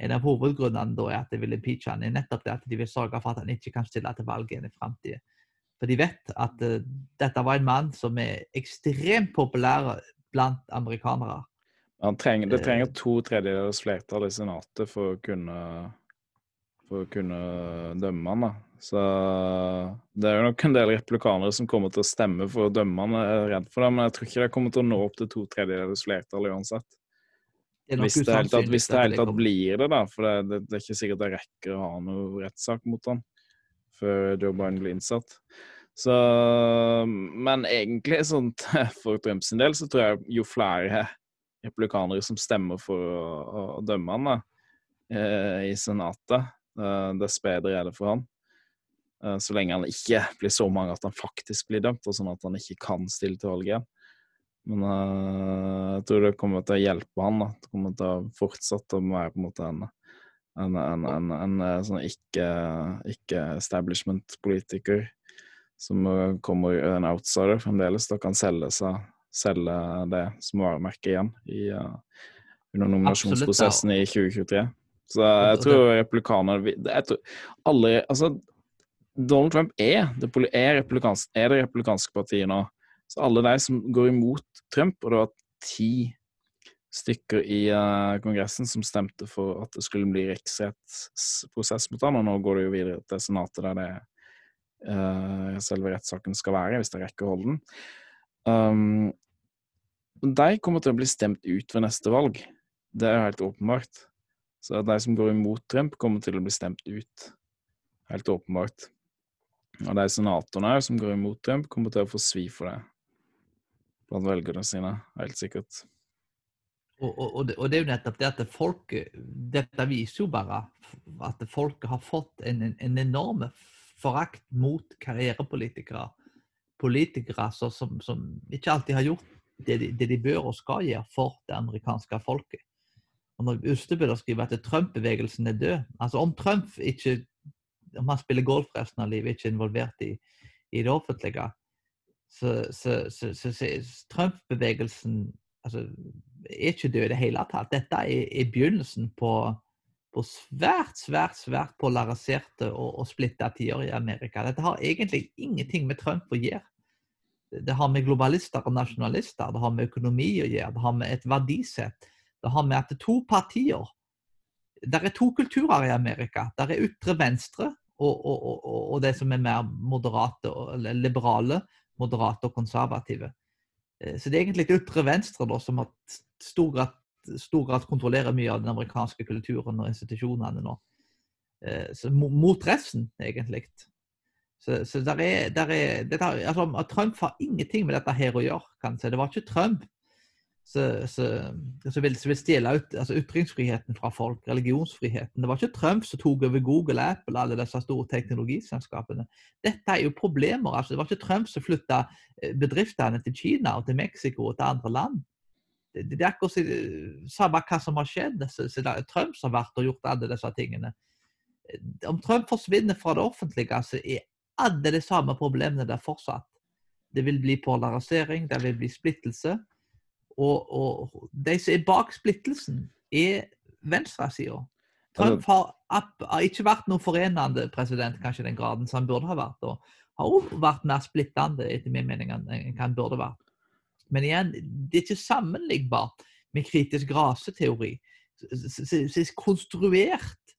En av hovedgrunnene da er at de vil impeache han, er nettopp det at de vil sørge for at han ikke kan stille til valg igjen i framtida. For de vet at uh, dette var en mann som er ekstremt populær blant amerikanere. Trenger, det trenger eh. to tredjedels flertall i Senatet for å kunne, for å kunne dømme han. da. Så det er jo nok en del replikanere som kommer til å stemme for å dømme han, jeg er redd for det. Men jeg tror ikke det kommer til å nå opp til to tredjedels flertall uansett. Det hvis det helt tatt, det helt tatt blir det, da. For det, det, det, er ikke sikkert det rekker å ha noe rettssak mot han før Joe Biden ble innsatt. Så Men egentlig, sånn for Trumps del, så tror jeg jo flere replikanere som stemmer for å, å dømme han da, eh, i Senatet, eh, dess bedre er det for han. Eh, så lenge han ikke blir så mange at han faktisk blir dømt, og sånn at han ikke kan stille til valg igjen. Men jeg tror det kommer til å hjelpe han. da. Det kommer til å fortsette å være på en måte en, en, en, en, en eh, sånn ikke-establishment-politiker som kommer en outsider fremdeles, da kan selge, seg, selge det som varemerke igjen i, uh, under nominasjonsprosessen i 2023. Så jeg tror republikanerne altså, Donald Trump er det, er, republikansk, er det republikanske partiet nå. Så alle de som går imot Trump, og det var ti stykker i uh, Kongressen som stemte for at det skulle bli riksrettsprosess mot ham, og nå går det jo videre til Senatet, der det uh, selve rettssaken skal være, hvis de rekker å holde den. Um, de kommer til å bli stemt ut ved neste valg. Det er jo helt åpenbart. Så de som går imot Trump, kommer til å bli stemt ut. Helt åpenbart. Og de senatorene som går imot Trump, kommer til å få svi for det blant velgerne sine, helt sikkert. Og, og, og, det, er jo nettopp det at folk, Dette viser jo bare at folket har fått en, en enorm forakt mot karrierepolitikere. Politikere som, som, ikke alltid har gjort det de, det de, bør og skal gjøre for det amerikanske folket. Og når Ustebøller skriver at Trump-bevegelsen er død altså Om Trump ikke om han spiller golf resten av livet, ikke involvert i, i det offentlige. Så, så, så, så Trump-bevegelsen altså, er ikke død i det hele tatt. Dette er, er begynnelsen på, på, svært, svært svært polariserte og, og splitta tider i Amerika. Dette har egentlig ingenting med Trump å gjøre. Det har med globalister og nasjonalister, det har med økonomi å gjøre, det har med et verdisett. Det har med at det er to partier Det er to kulturer i Amerika. Det er ytre venstre og, og, og, og, det som er mer moderate, liberale, moderate og konservative. Eh, så det er egentlig ytre venstre da, som har stor grad, stor grad kontrollerer mye av den amerikanske kulturen og institusjonene nå. Eh, så mot resten, egentlig. Så, så der er, der er, der, altså, Trump har ingenting med dette her å gjøre. kan jeg si. Det var ikke Trump som vil, vil, stjele ut altså ytringsfriheten fra folk, religionsfriheten. Det var ikke Trump som tok over Google, Apple, alle disse store teknologiselskapene. Dette er jo problemer. altså Det var ikke Trump som flytta eh, bedriftene til Kina og til Mexico og til andre land. Det, det er akkurat samme hva som har skjedd. Så, så det er Trump som har vært og gjort alle disse tingene. Om Trump forsvinner fra det offentlige, så er alle de samme problemene der fortsatt. Det vil bli polarisering, det vil bli splittelse. Og, og de som er bak splittelsen, er venstresida. Trump har, har, ikke vært noen forenende president, kanskje i den graden som han burde ha vært. Og har også vært mer splittende, etter min mening, enn han burde vært. Men igjen, det er ikke sammenlignbart med kritisk raseteori. som er konstruert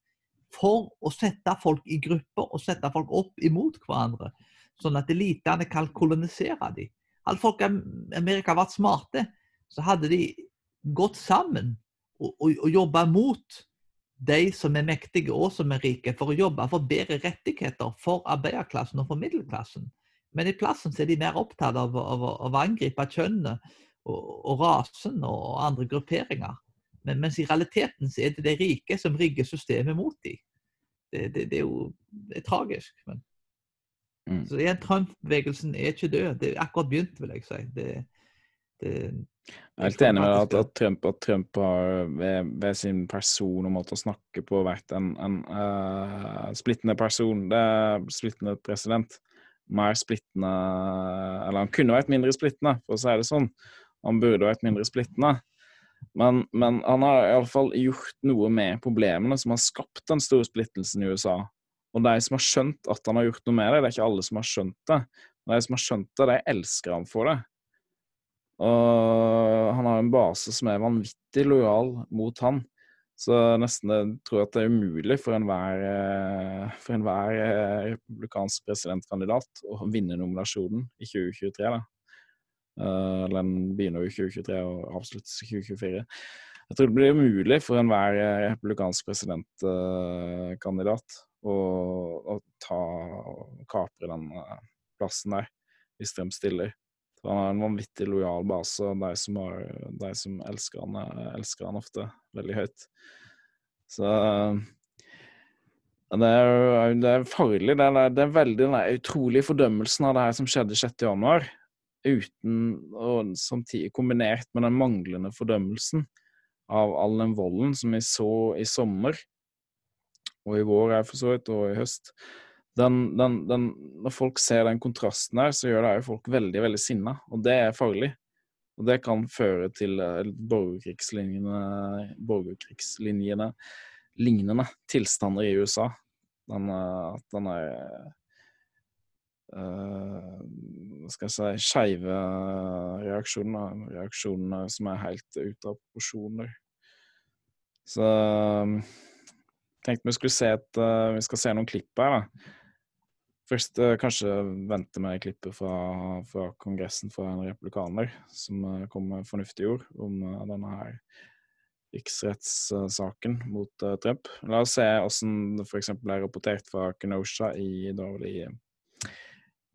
for å sette folk i grupper og sette folk opp imot hverandre, sånn at elitene kan kolonisere dem. Alle folk i Amerika har vært smarte så hadde de gått sammen og, og, og jobba mot de som er mektige og som er rike, for å jobbe for bedre rettigheter for arbeiderklassen og for middelklassen. Men i plassen er de mer opptatt av, av, av å angripe kjønnet og, og, rasen og andre grupperinger. Men, mens i realiteten så er det de rike som rigger systemet mot dem. Det, det, det, er jo det er tragisk. Men. Mm. Så igjen, Trump-bevegelsen er ikke død. Det er akkurat begynt, vil jeg si. Det, det, Jeg er helt enig med at, at, Trump, at Trump har ved, ved, sin person og måte å snakke på vært en, en uh, splittende person. Det er splittende president. Mer splittende Eller han kunne vært mindre splittende, for å si det sånn. Han burde vært mindre splittende. Men, men han har iallfall gjort noe med problemene som har skapt den store splittelsen i USA. Og de som har skjønt at han har gjort noe med det, det er ikke alle som har skjønt det. De som har skjønt det, de elsker han for det. Og han har en base som er vanvittig lojal mot han. Så nesten jeg tror at det er umulig for enhver, eh, for enhver eh, republikansk presidentkandidat å vinne nominasjonen i 2023. da. Uh, eller den begynner i 2023 og avsluttes i 2024. Jeg tror det blir umulig for enhver republikansk presidentkandidat å, å, ta kapre den plassen der, hvis de stiller. Så han har en vanvittig lojal base, og de som, har, de som elsker han, elsker han ofte veldig høyt. Så det er, det er farlig. Det er, det er veldig den utrolige fordømmelsen av det her som skjedde 6.1 uten og samtidig kombinert med den manglende fordømmelsen av all den volden som vi så i sommer, og i vår er for så vidt, og i høst. Den, den, den, når folk ser den kontrasten her, så gjør det jo folk veldig, veldig sinna, og det er farlig. Og det kan føre til uh, borgerkrigslinjene, borgerkrigslinjene lignende tilstander i USA. Den, uh, at den er uh, skal jeg si skeive reaksjoner. Reaksjoner som er helt ute av proporsjoner. Så tenkte vi skulle se et Vi skal se noen klipp her, da. Først uh, kanskje vente med klippet fra, fra, Kongressen fra en republikaner som uh, kom med fornuftige ord om denne her riksrettssaken mot Trump. La oss se hvordan det f.eks. ble rapportert fra Kenosha i, i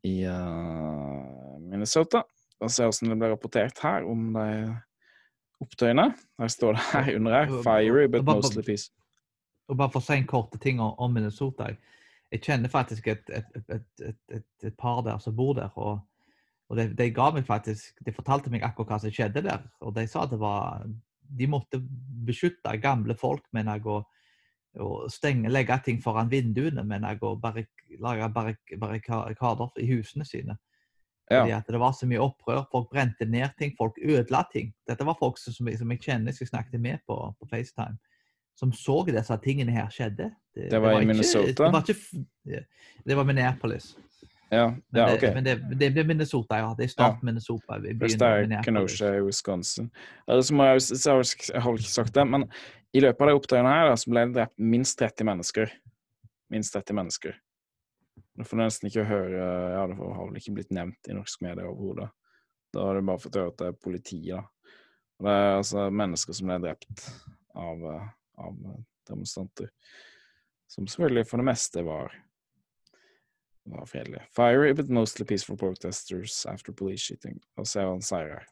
i uh, Minnesota. Og se hvordan det ble rapportert her om de opptøyene. Her står det her under her 'Fiery but mostly peace'. Og bare for å si en kort ting om Minnesota. Jeg kjenner faktisk et, et, et, et par der som bor der. og, og de, de, ga meg faktisk, de fortalte meg akkurat hva som skjedde der. Og de sa at det var, de måtte beskytte gamle folk mener jeg, og å stenge, legge ting foran vinduene, med jeg, og barik, lage barrikader i husene sine. Ja. Fordi at Det var så mye opprør. Folk brente ned ting, folk ødela ting. Dette var folk som, som jeg kjenner, som jeg snakket med på, på, FaceTime, som så disse tingene her skjedde. Det, det var, det var i Minnesota? det, var ikke, det var Minneapolis. Ja, ja ok. Men det, det, det, er Minnesota, ja. Det er stat ja. Minnesota. Først er Kenosha i Wisconsin. Altså, jeg, jeg, jeg, har ikke sagt det, men i løpet av de opptøyene her så ble det drept minst 30 mennesker. Minst 30 mennesker. Det får nesten ikke høre Ja, det har vel ikke blitt nevnt i norsk medie overhodet. Da har du bare fått høre at det er politiet, da. Og det er altså mennesker som ble drept av, av eh, demonstranter. Som selvfølgelig for det meste var, var fredelige. Fiery but mostly peaceful protesters after police shooting. Og se hva han sier her.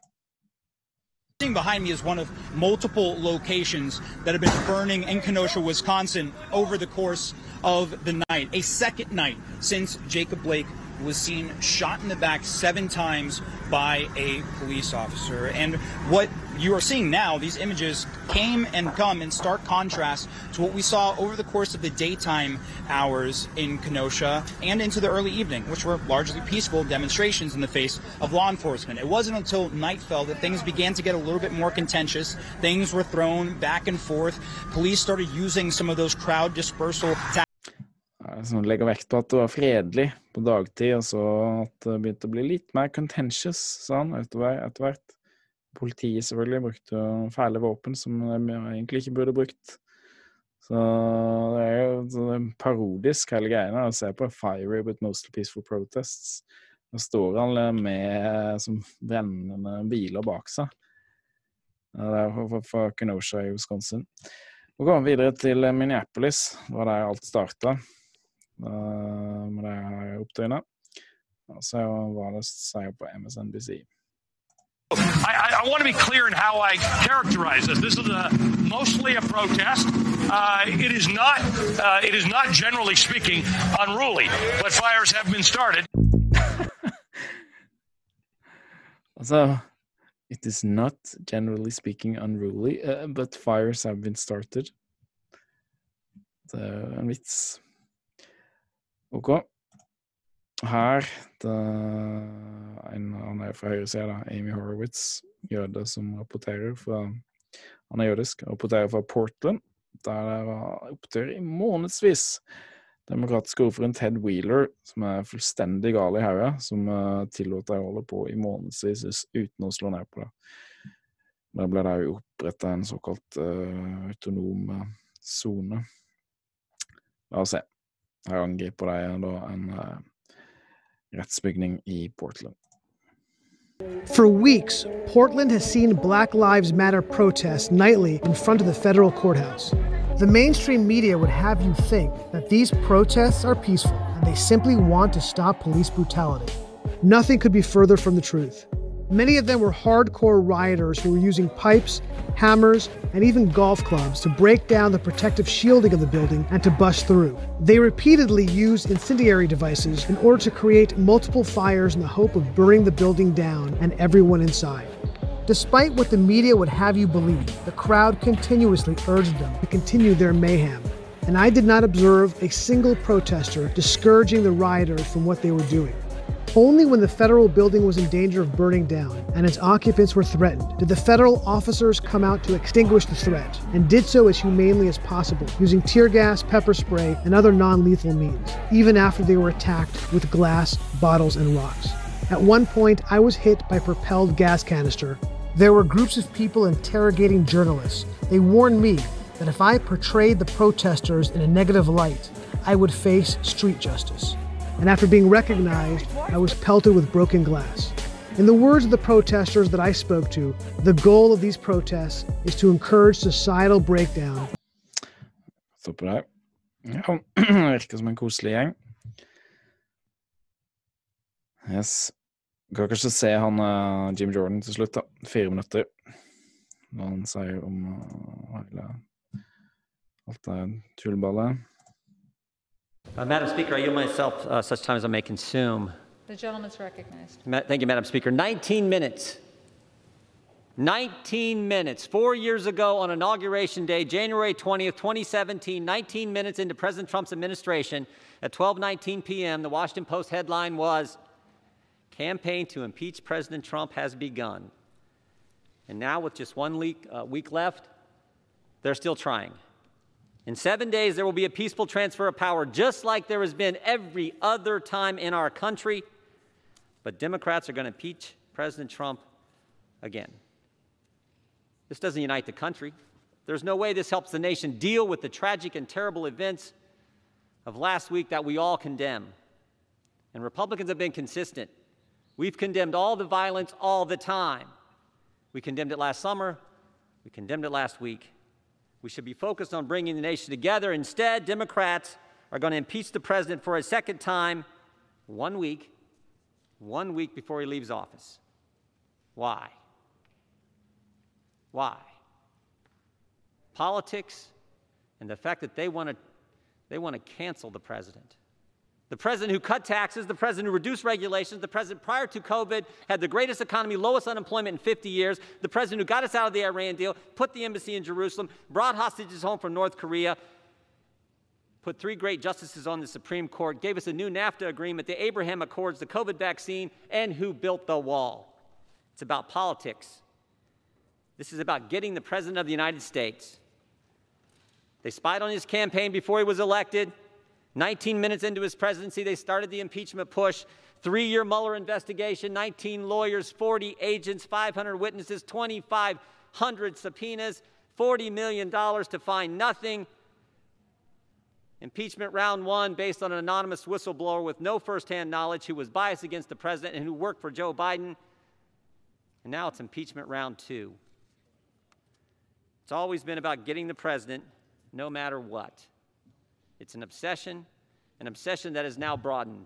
Behind me is one of multiple locations that have been burning in Kenosha, Wisconsin over the course of the night. A second night since Jacob Blake was seen shot in the back seven times by a police officer. And what you are seeing now, these images came and come in stark contrast to what we saw over the course of the daytime hours in Kenosha and into the early evening, which were largely peaceful demonstrations in the face of law enforcement. It wasn't until night fell that things began to get a little bit more contentious. Things were thrown back and forth. Police started using some of those crowd dispersal tactics. Som legger vekt på at det var fredelig på dagtid, og så at det begynte å bli litt mer contentious sånn, etter hvert. Politiet selvfølgelig brukte fæle våpen som de egentlig ikke burde brukt. Så det er jo parodisk, hele greiene. Å se på 'Fiery but mostly peaceful protests'. Da står han med som brennende biler bak seg. Det er fra Kenosha i Wisconsin. Nå går vi videre til Minneapolis. Var der alt starta med de her opptøyene. Og så hva det på MSNBC. I, I, want to be clear in how I characterize this. This is a, mostly a protest. Uh, it is not. Uh, it is not, generally speaking, unruly. But fires have been started. so, it is not, generally speaking, unruly, uh, but fires have been started. Det er en vits. OK. Her da en, Han er fra høyresida, Amy Horowitz, jøde, som rapporterer fra Han er jødisk, rapporterer fra Portland, der det var opptøyer i månedsvis. Demokratiske ordføreren Ted Wheeler, som er fullstendig gal i hodet, som uh, tillot deg å holde på i månedsvis uten å slå ned på det. Der ble det jo oppretta en såkalt uh, autonom eh, sone. Uh, La oss se. Angriper da en eh, rettsbygning i Portland. For weeks, Portland has seen Black Lives Matter protests nightly in front of the federal courthouse. The mainstream media would have you think that these protests are peaceful and they simply want to stop police brutality. Nothing could be further from the truth. Many of them were hardcore rioters who were using pipes, hammers, and even golf clubs to break down the protective shielding of the building and to bust through. They repeatedly used incendiary devices in order to create multiple fires in the hope of burning the building down and everyone inside. Despite what the media would have you believe, the crowd continuously urged them to continue their mayhem. And I did not observe a single protester discouraging the rioters from what they were doing. Only when the federal building was in danger of burning down and its occupants were threatened did the federal officers come out to extinguish the threat, and did so as humanely as possible, using tear gas, pepper spray, and other non lethal means, even after they were attacked with glass, bottles, and rocks. At one point, I was hit by a propelled gas canister. There were groups of people interrogating journalists. They warned me that if I portrayed the protesters in a negative light, I would face street justice and after being recognized, I was pelted with broken glass. In the words of the protesters that I spoke to, the goal of these protests is to encourage societal breakdown. Stopper der. Ja, virker som en koselig gjeng. Yes. Kan kanskje se han uh, Jim Jordan til slutt, da. Fire minutter. Hva han sier om uh, hele alt det tullballet. Uh, Madam Speaker, I yield myself uh, such time as I may consume. The gentleman's recognized. Ma thank you, Madam Speaker. 19 minutes. 19 minutes. Four years ago on Inauguration Day, January 20th, 2017, 19 minutes into President Trump's administration, at 12:19 p.m., the Washington Post headline was "Campaign to impeach President Trump has begun." And now, with just one week, uh, week left, they're still trying. In seven days, there will be a peaceful transfer of power, just like there has been every other time in our country. But Democrats are going to impeach President Trump again. This doesn't unite the country. There's no way this helps the nation deal with the tragic and terrible events of last week that we all condemn. And Republicans have been consistent. We've condemned all the violence all the time. We condemned it last summer, we condemned it last week. We should be focused on bringing the nation together. Instead, Democrats are going to impeach the president for a second time one week, one week before he leaves office. Why? Why? Politics and the fact that they want to they want to cancel the president. The president who cut taxes, the president who reduced regulations, the president prior to COVID had the greatest economy, lowest unemployment in 50 years, the president who got us out of the Iran deal, put the embassy in Jerusalem, brought hostages home from North Korea, put three great justices on the Supreme Court, gave us a new NAFTA agreement, the Abraham Accords, the COVID vaccine, and who built the wall. It's about politics. This is about getting the president of the United States. They spied on his campaign before he was elected. 19 minutes into his presidency, they started the impeachment push. Three year Mueller investigation, 19 lawyers, 40 agents, 500 witnesses, 2,500 subpoenas, $40 million to find nothing. Impeachment round one based on an anonymous whistleblower with no firsthand knowledge who was biased against the president and who worked for Joe Biden. And now it's impeachment round two. It's always been about getting the president no matter what. It's an obsession, an obsession that is now broadened.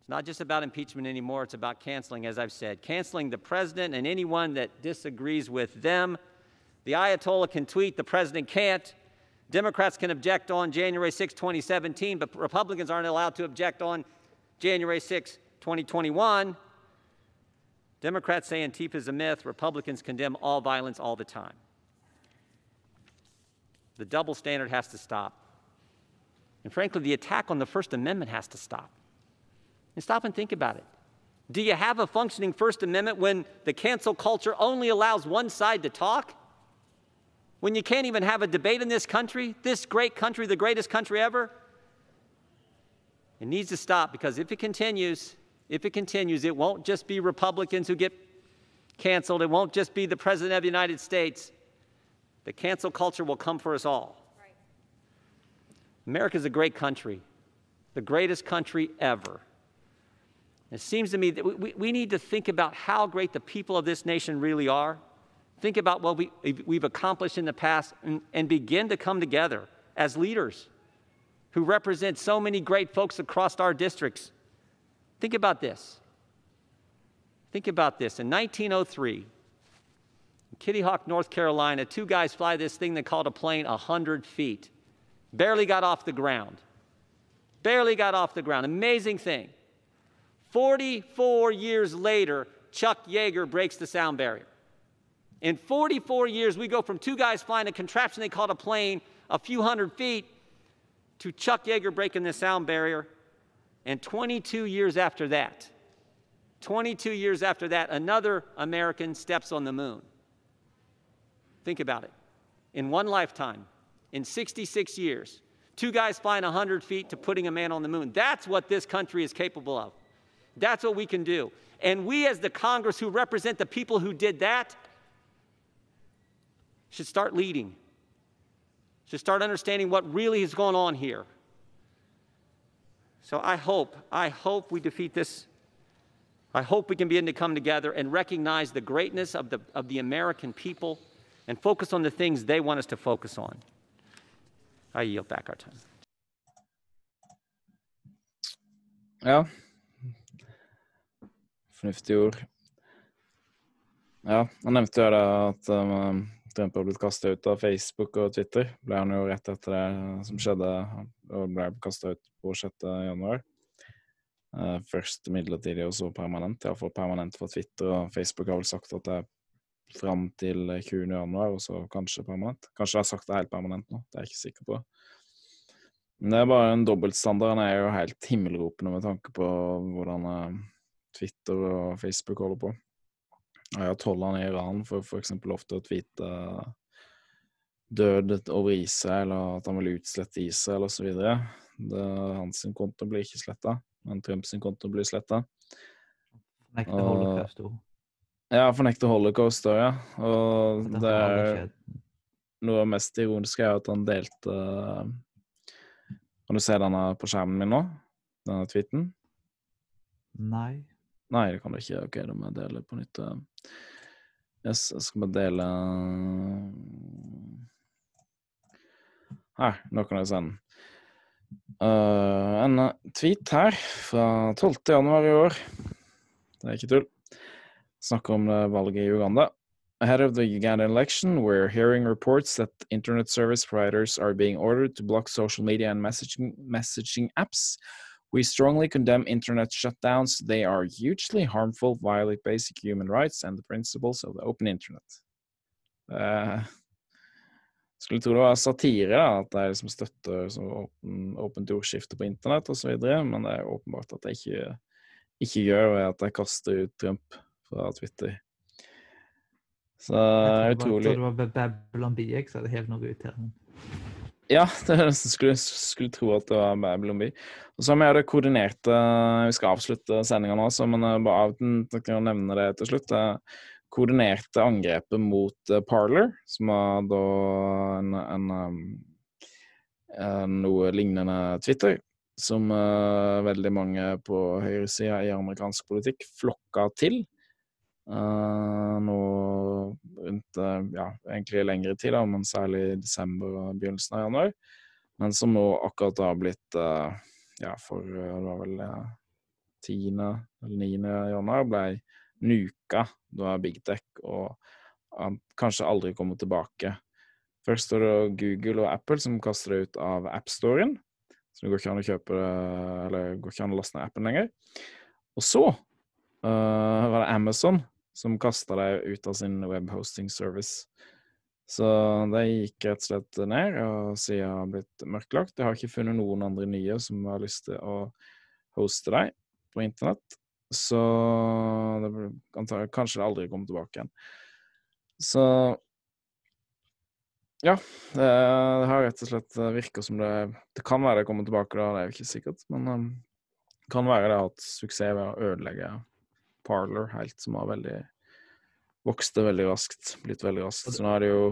It's not just about impeachment anymore, it's about canceling, as I've said. Canceling the president and anyone that disagrees with them. The Ayatollah can tweet, the president can't. Democrats can object on January 6, 2017, but Republicans aren't allowed to object on January 6, 2021. Democrats say Antifa is a myth. Republicans condemn all violence all the time. The double standard has to stop. And frankly, the attack on the First Amendment has to stop. And stop and think about it. Do you have a functioning First Amendment when the cancel culture only allows one side to talk? When you can't even have a debate in this country, this great country, the greatest country ever? It needs to stop because if it continues, if it continues, it won't just be Republicans who get canceled. It won't just be the President of the United States. The cancel culture will come for us all. Right. America is a great country, the greatest country ever. It seems to me that we, we need to think about how great the people of this nation really are. Think about what we, we've accomplished in the past and, and begin to come together as leaders who represent so many great folks across our districts. Think about this. Think about this. In 1903, in Kitty Hawk, North Carolina, two guys fly this thing they called a plane 100 feet. Barely got off the ground. Barely got off the ground. Amazing thing. 44 years later, Chuck Yeager breaks the sound barrier. In 44 years, we go from two guys flying a contraption they called a plane a few hundred feet to Chuck Yeager breaking the sound barrier. And 22 years after that, 22 years after that, another American steps on the moon. Think about it. In one lifetime, in 66 years, two guys flying 100 feet to putting a man on the moon. That's what this country is capable of. That's what we can do. And we, as the Congress who represent the people who did that, should start leading, should start understanding what really is going on here. So I hope, I hope we defeat this. I hope we can begin to come together and recognize the greatness of the, of the American people and focus on the things they want us to focus on. I yield back our time. Ja. Fornuftige ord. Ja, han nevnte jo det at um, Trump har blitt kasta ut av Facebook og Twitter. Ble han jo rett etter det som skjedde, og ble kasta ut på 6. januar. Uh, først midlertidig og så permanent. Iallfall permanent for Twitter, og Facebook har vel sagt at det er fram til 20. januar, og så kanskje permanent. Kanskje jeg har sagt det helt permanent nå, det er jeg ikke sikker på. Men det er bare en dobbeltstandard. Den er jo helt himmelropende med tanke på hvordan uh, Twitter og Facebook holder på. Jeg har tollerne i Iran for f.eks. til å tweete død over Israel, og at han vil utslette Israel osv. Hans konto blir ikke sletta, men Trumps konto blir sletta. Fornekter holocaust òg. Ja, fornekte holocaust òg, ja. Og det, det er noe av det mest ironiske er at han delte Kan du se denne på skjermen min nå? Denne tweeten? Nei. Nei, det kan du ikke. Ok, da må jeg dele på nytt. Yes, jeg skal bare dele Her, nå kan jeg se den. Uh, en tweet her fra 12. januar i år. Det er ikke tull. Snakker om valget i Uganda. Ahead of the Ugandan election, we're hearing reports that internet service providers are being ordered to block social media and messaging, messaging apps We strongly condemn internet shutdowns. They are hugely harmful, violate basic human rights and the principles of the open internet. Uh, skulle tro det var satire, da, at de som støtter så åpen, åpent ordskifte på internett osv., men det er åpenbart at de ikke, ikke gjør ved at de kaster ut Trump fra Twitter. Så jeg utrolig Jeg tror det var Babylon BX som det helt noe ut her. Ja, det er nesten skulle, skulle tro at det var Babylon Bee. Og så har vi det koordinerte Vi skal avslutte sendinga nå, så men eh, bare av kan nevne det til slutt. Det koordinerte angrepet mot uh, Parler, som var da en, en, um, en noe lignende Twitter, som veldig mange på høyresida i amerikansk politikk flokka til. Uh, nå rundt ja, egentlig lengre tid, da, men særlig i desember og begynnelsen av januar. Men som nå akkurat har blitt uh, ja, for det var vel 10. eller 9. januar ble nuka da Big Tech og han kanskje aldri kommer tilbake. Først står det Google og Apple som kaster det ut av AppStoren. Så det går ikke an å kjøpe det, eller går ikke an å laste ned appen lenger. Og så uh, var det Amazon som kasta deg ut av sin webhosting service. Så det gikk rett og slett ned, og siden har blitt mørklagt. Jeg har ikke funnet noen andre nye som har lyst til å hoste deg på internett. Så det blir kanskje det aldri kommer tilbake igjen. Så ja, det, det, har rett og slett virka som det Det kan være det kommer tilbake, da, det er jo ikke sikkert. Men um, det kan være det har hatt suksess ved å ødelegge Parlor helt, som har veldig vokste veldig raskt. Blitt veldig raskt. Så nå er det jo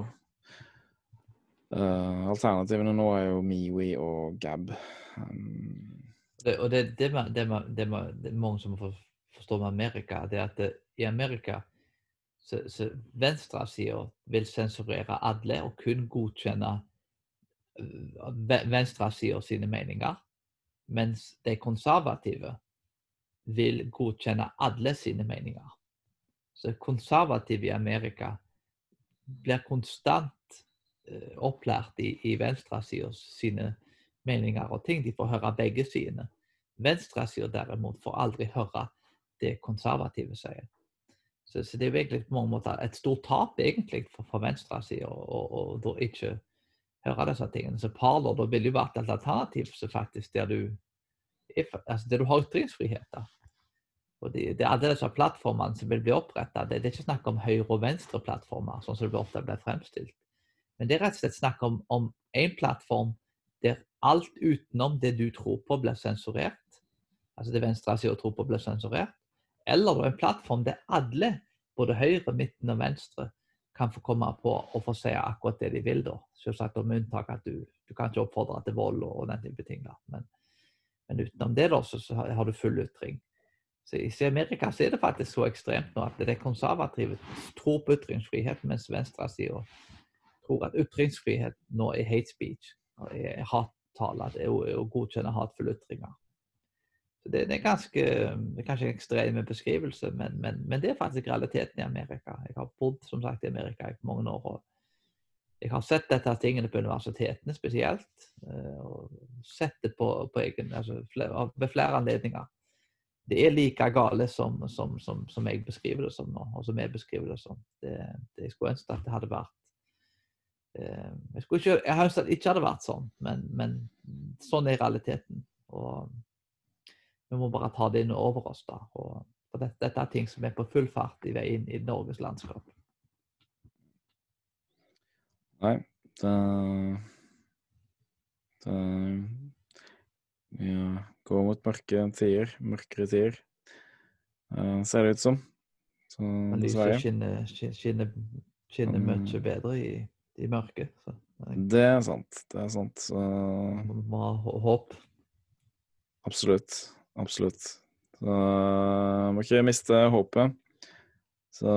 uh, Alternativene nå er jo Miwi og Gab. Um, det, og det, det, det, det, det, er mange som må forstå med Amerika, det er at det, i Amerika så, så venstresida vil sensurere alle og kun godkjenne venstresida sine meninger. Mens de konservative vil godkjenne alle sine meninger. Så konservative i Amerika blir konstant uh, opplært i, i venstresida sine meninger og ting. De får høre begge sidene. Venstresida derimot får aldri høre det konservative sier. Så, så, det er egentlig på mange måter et stort tap egentlig for, for venstresida å ikke høre disse tingene. Så Parler da vil jo vært alternativ så faktisk der du, altså det du har ytringsfrihet. da. Og det er alle disse plattformene som vil bli oppretta. Det, det, er ikke snakk om høyre- og venstreplattformer, sånn som det ofte blir fremstilt. Men det er rett og slett snakk om, én plattform der alt utenom det du tror på, blir sensurert. Altså det venstresida tror på, blir sensurert. Eller en plattform der alle, både høyre, midten og venstre, kan få komme på og få si akkurat det de vil. da. Selvsagt med unntak at du, du kan ikke oppfordre til vold og den type ting. da. Men, men utenom det da, så, har du full ytring. I Amerika så er det faktisk så ekstremt nå at det er konservative tror på ytringsfrihet, mens venstresida tror at ytringsfrihet nå er hate speech, er hattale, å, godkjenne hatefulle ytringer. Så det, er ganske kanskje en ekstrem beskrivelse, men, men, men, det er faktisk realiteten i Amerika. Jeg har bodd som sagt i Amerika i mange år. og Jeg har sett dette tingene på universitetene spesielt. Eh, og sett det på, på egen, altså, ved flere anledninger det er like gale som, som, som, som, jeg beskriver det som nå, og som jeg beskriver det som. Det, det jeg skulle ønske at det hadde vært eh, Jeg ikke, jeg har ønsket at det ikke hadde vært sånn, men, men, sånn er realiteten. Og vi må bare ta det inn over oss. da. Og, og dette, dette, er ting som er på full fart i vei inn i Norges landskap. Nei, det, det ja, går mot mørke tider. Mørkere tider, uh, ser det ut som. Så, Lyset skinner, skinner, skinner um, mye bedre i, i mørket. Så, det er sant. Det er sant. Så må ha håp. Absolutt. Absolutt. Så må ikke miste håpet. Så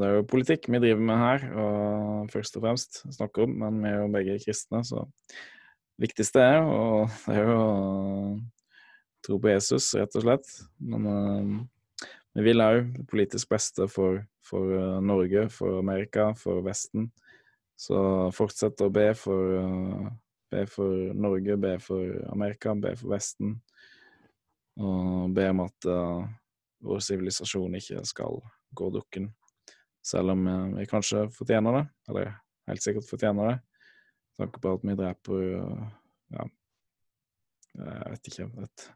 det er jo politikk vi driver med her, og først og fremst snakker om, men vi er jo begge kristne, så det viktigste er, og det er jo å tro på Jesus, rett og slett. Men uh, vi vil òg det politisk beste for, for uh, Norge, for Amerika, for Vesten. Så fortsett å be for, uh, be for Norge, be for Amerika, be for Vesten. Og be om at vår sivilisasjon ikke skal gå dukken. Selv om vi kanskje fortjener det, eller helt sikkert fortjener det tanke på at vi dreper ja, jeg vet ikke et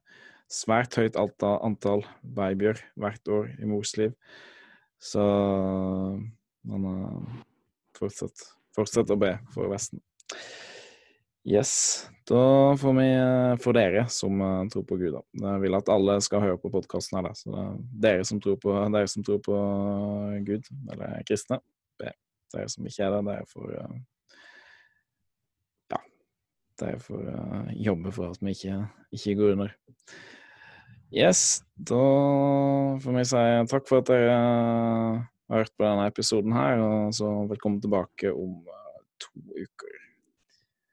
svært høyt antall babyer hvert år i mors liv. Så man fortsett, fortsett å be for Vesten. Yes. Da får vi for dere som tror på Gud, da. Jeg vil at alle skal høre på podkasten her, da. Så det er dere som tror på, dere som tror på Gud, eller kristne, be. Dere som ikke er det, dere får jeg får uh, jobbe for at vi ikke, ikke, går under. Yes, da får vi si takk for at dere har hørt på denne episoden her, og så velkommen tilbake om to uker.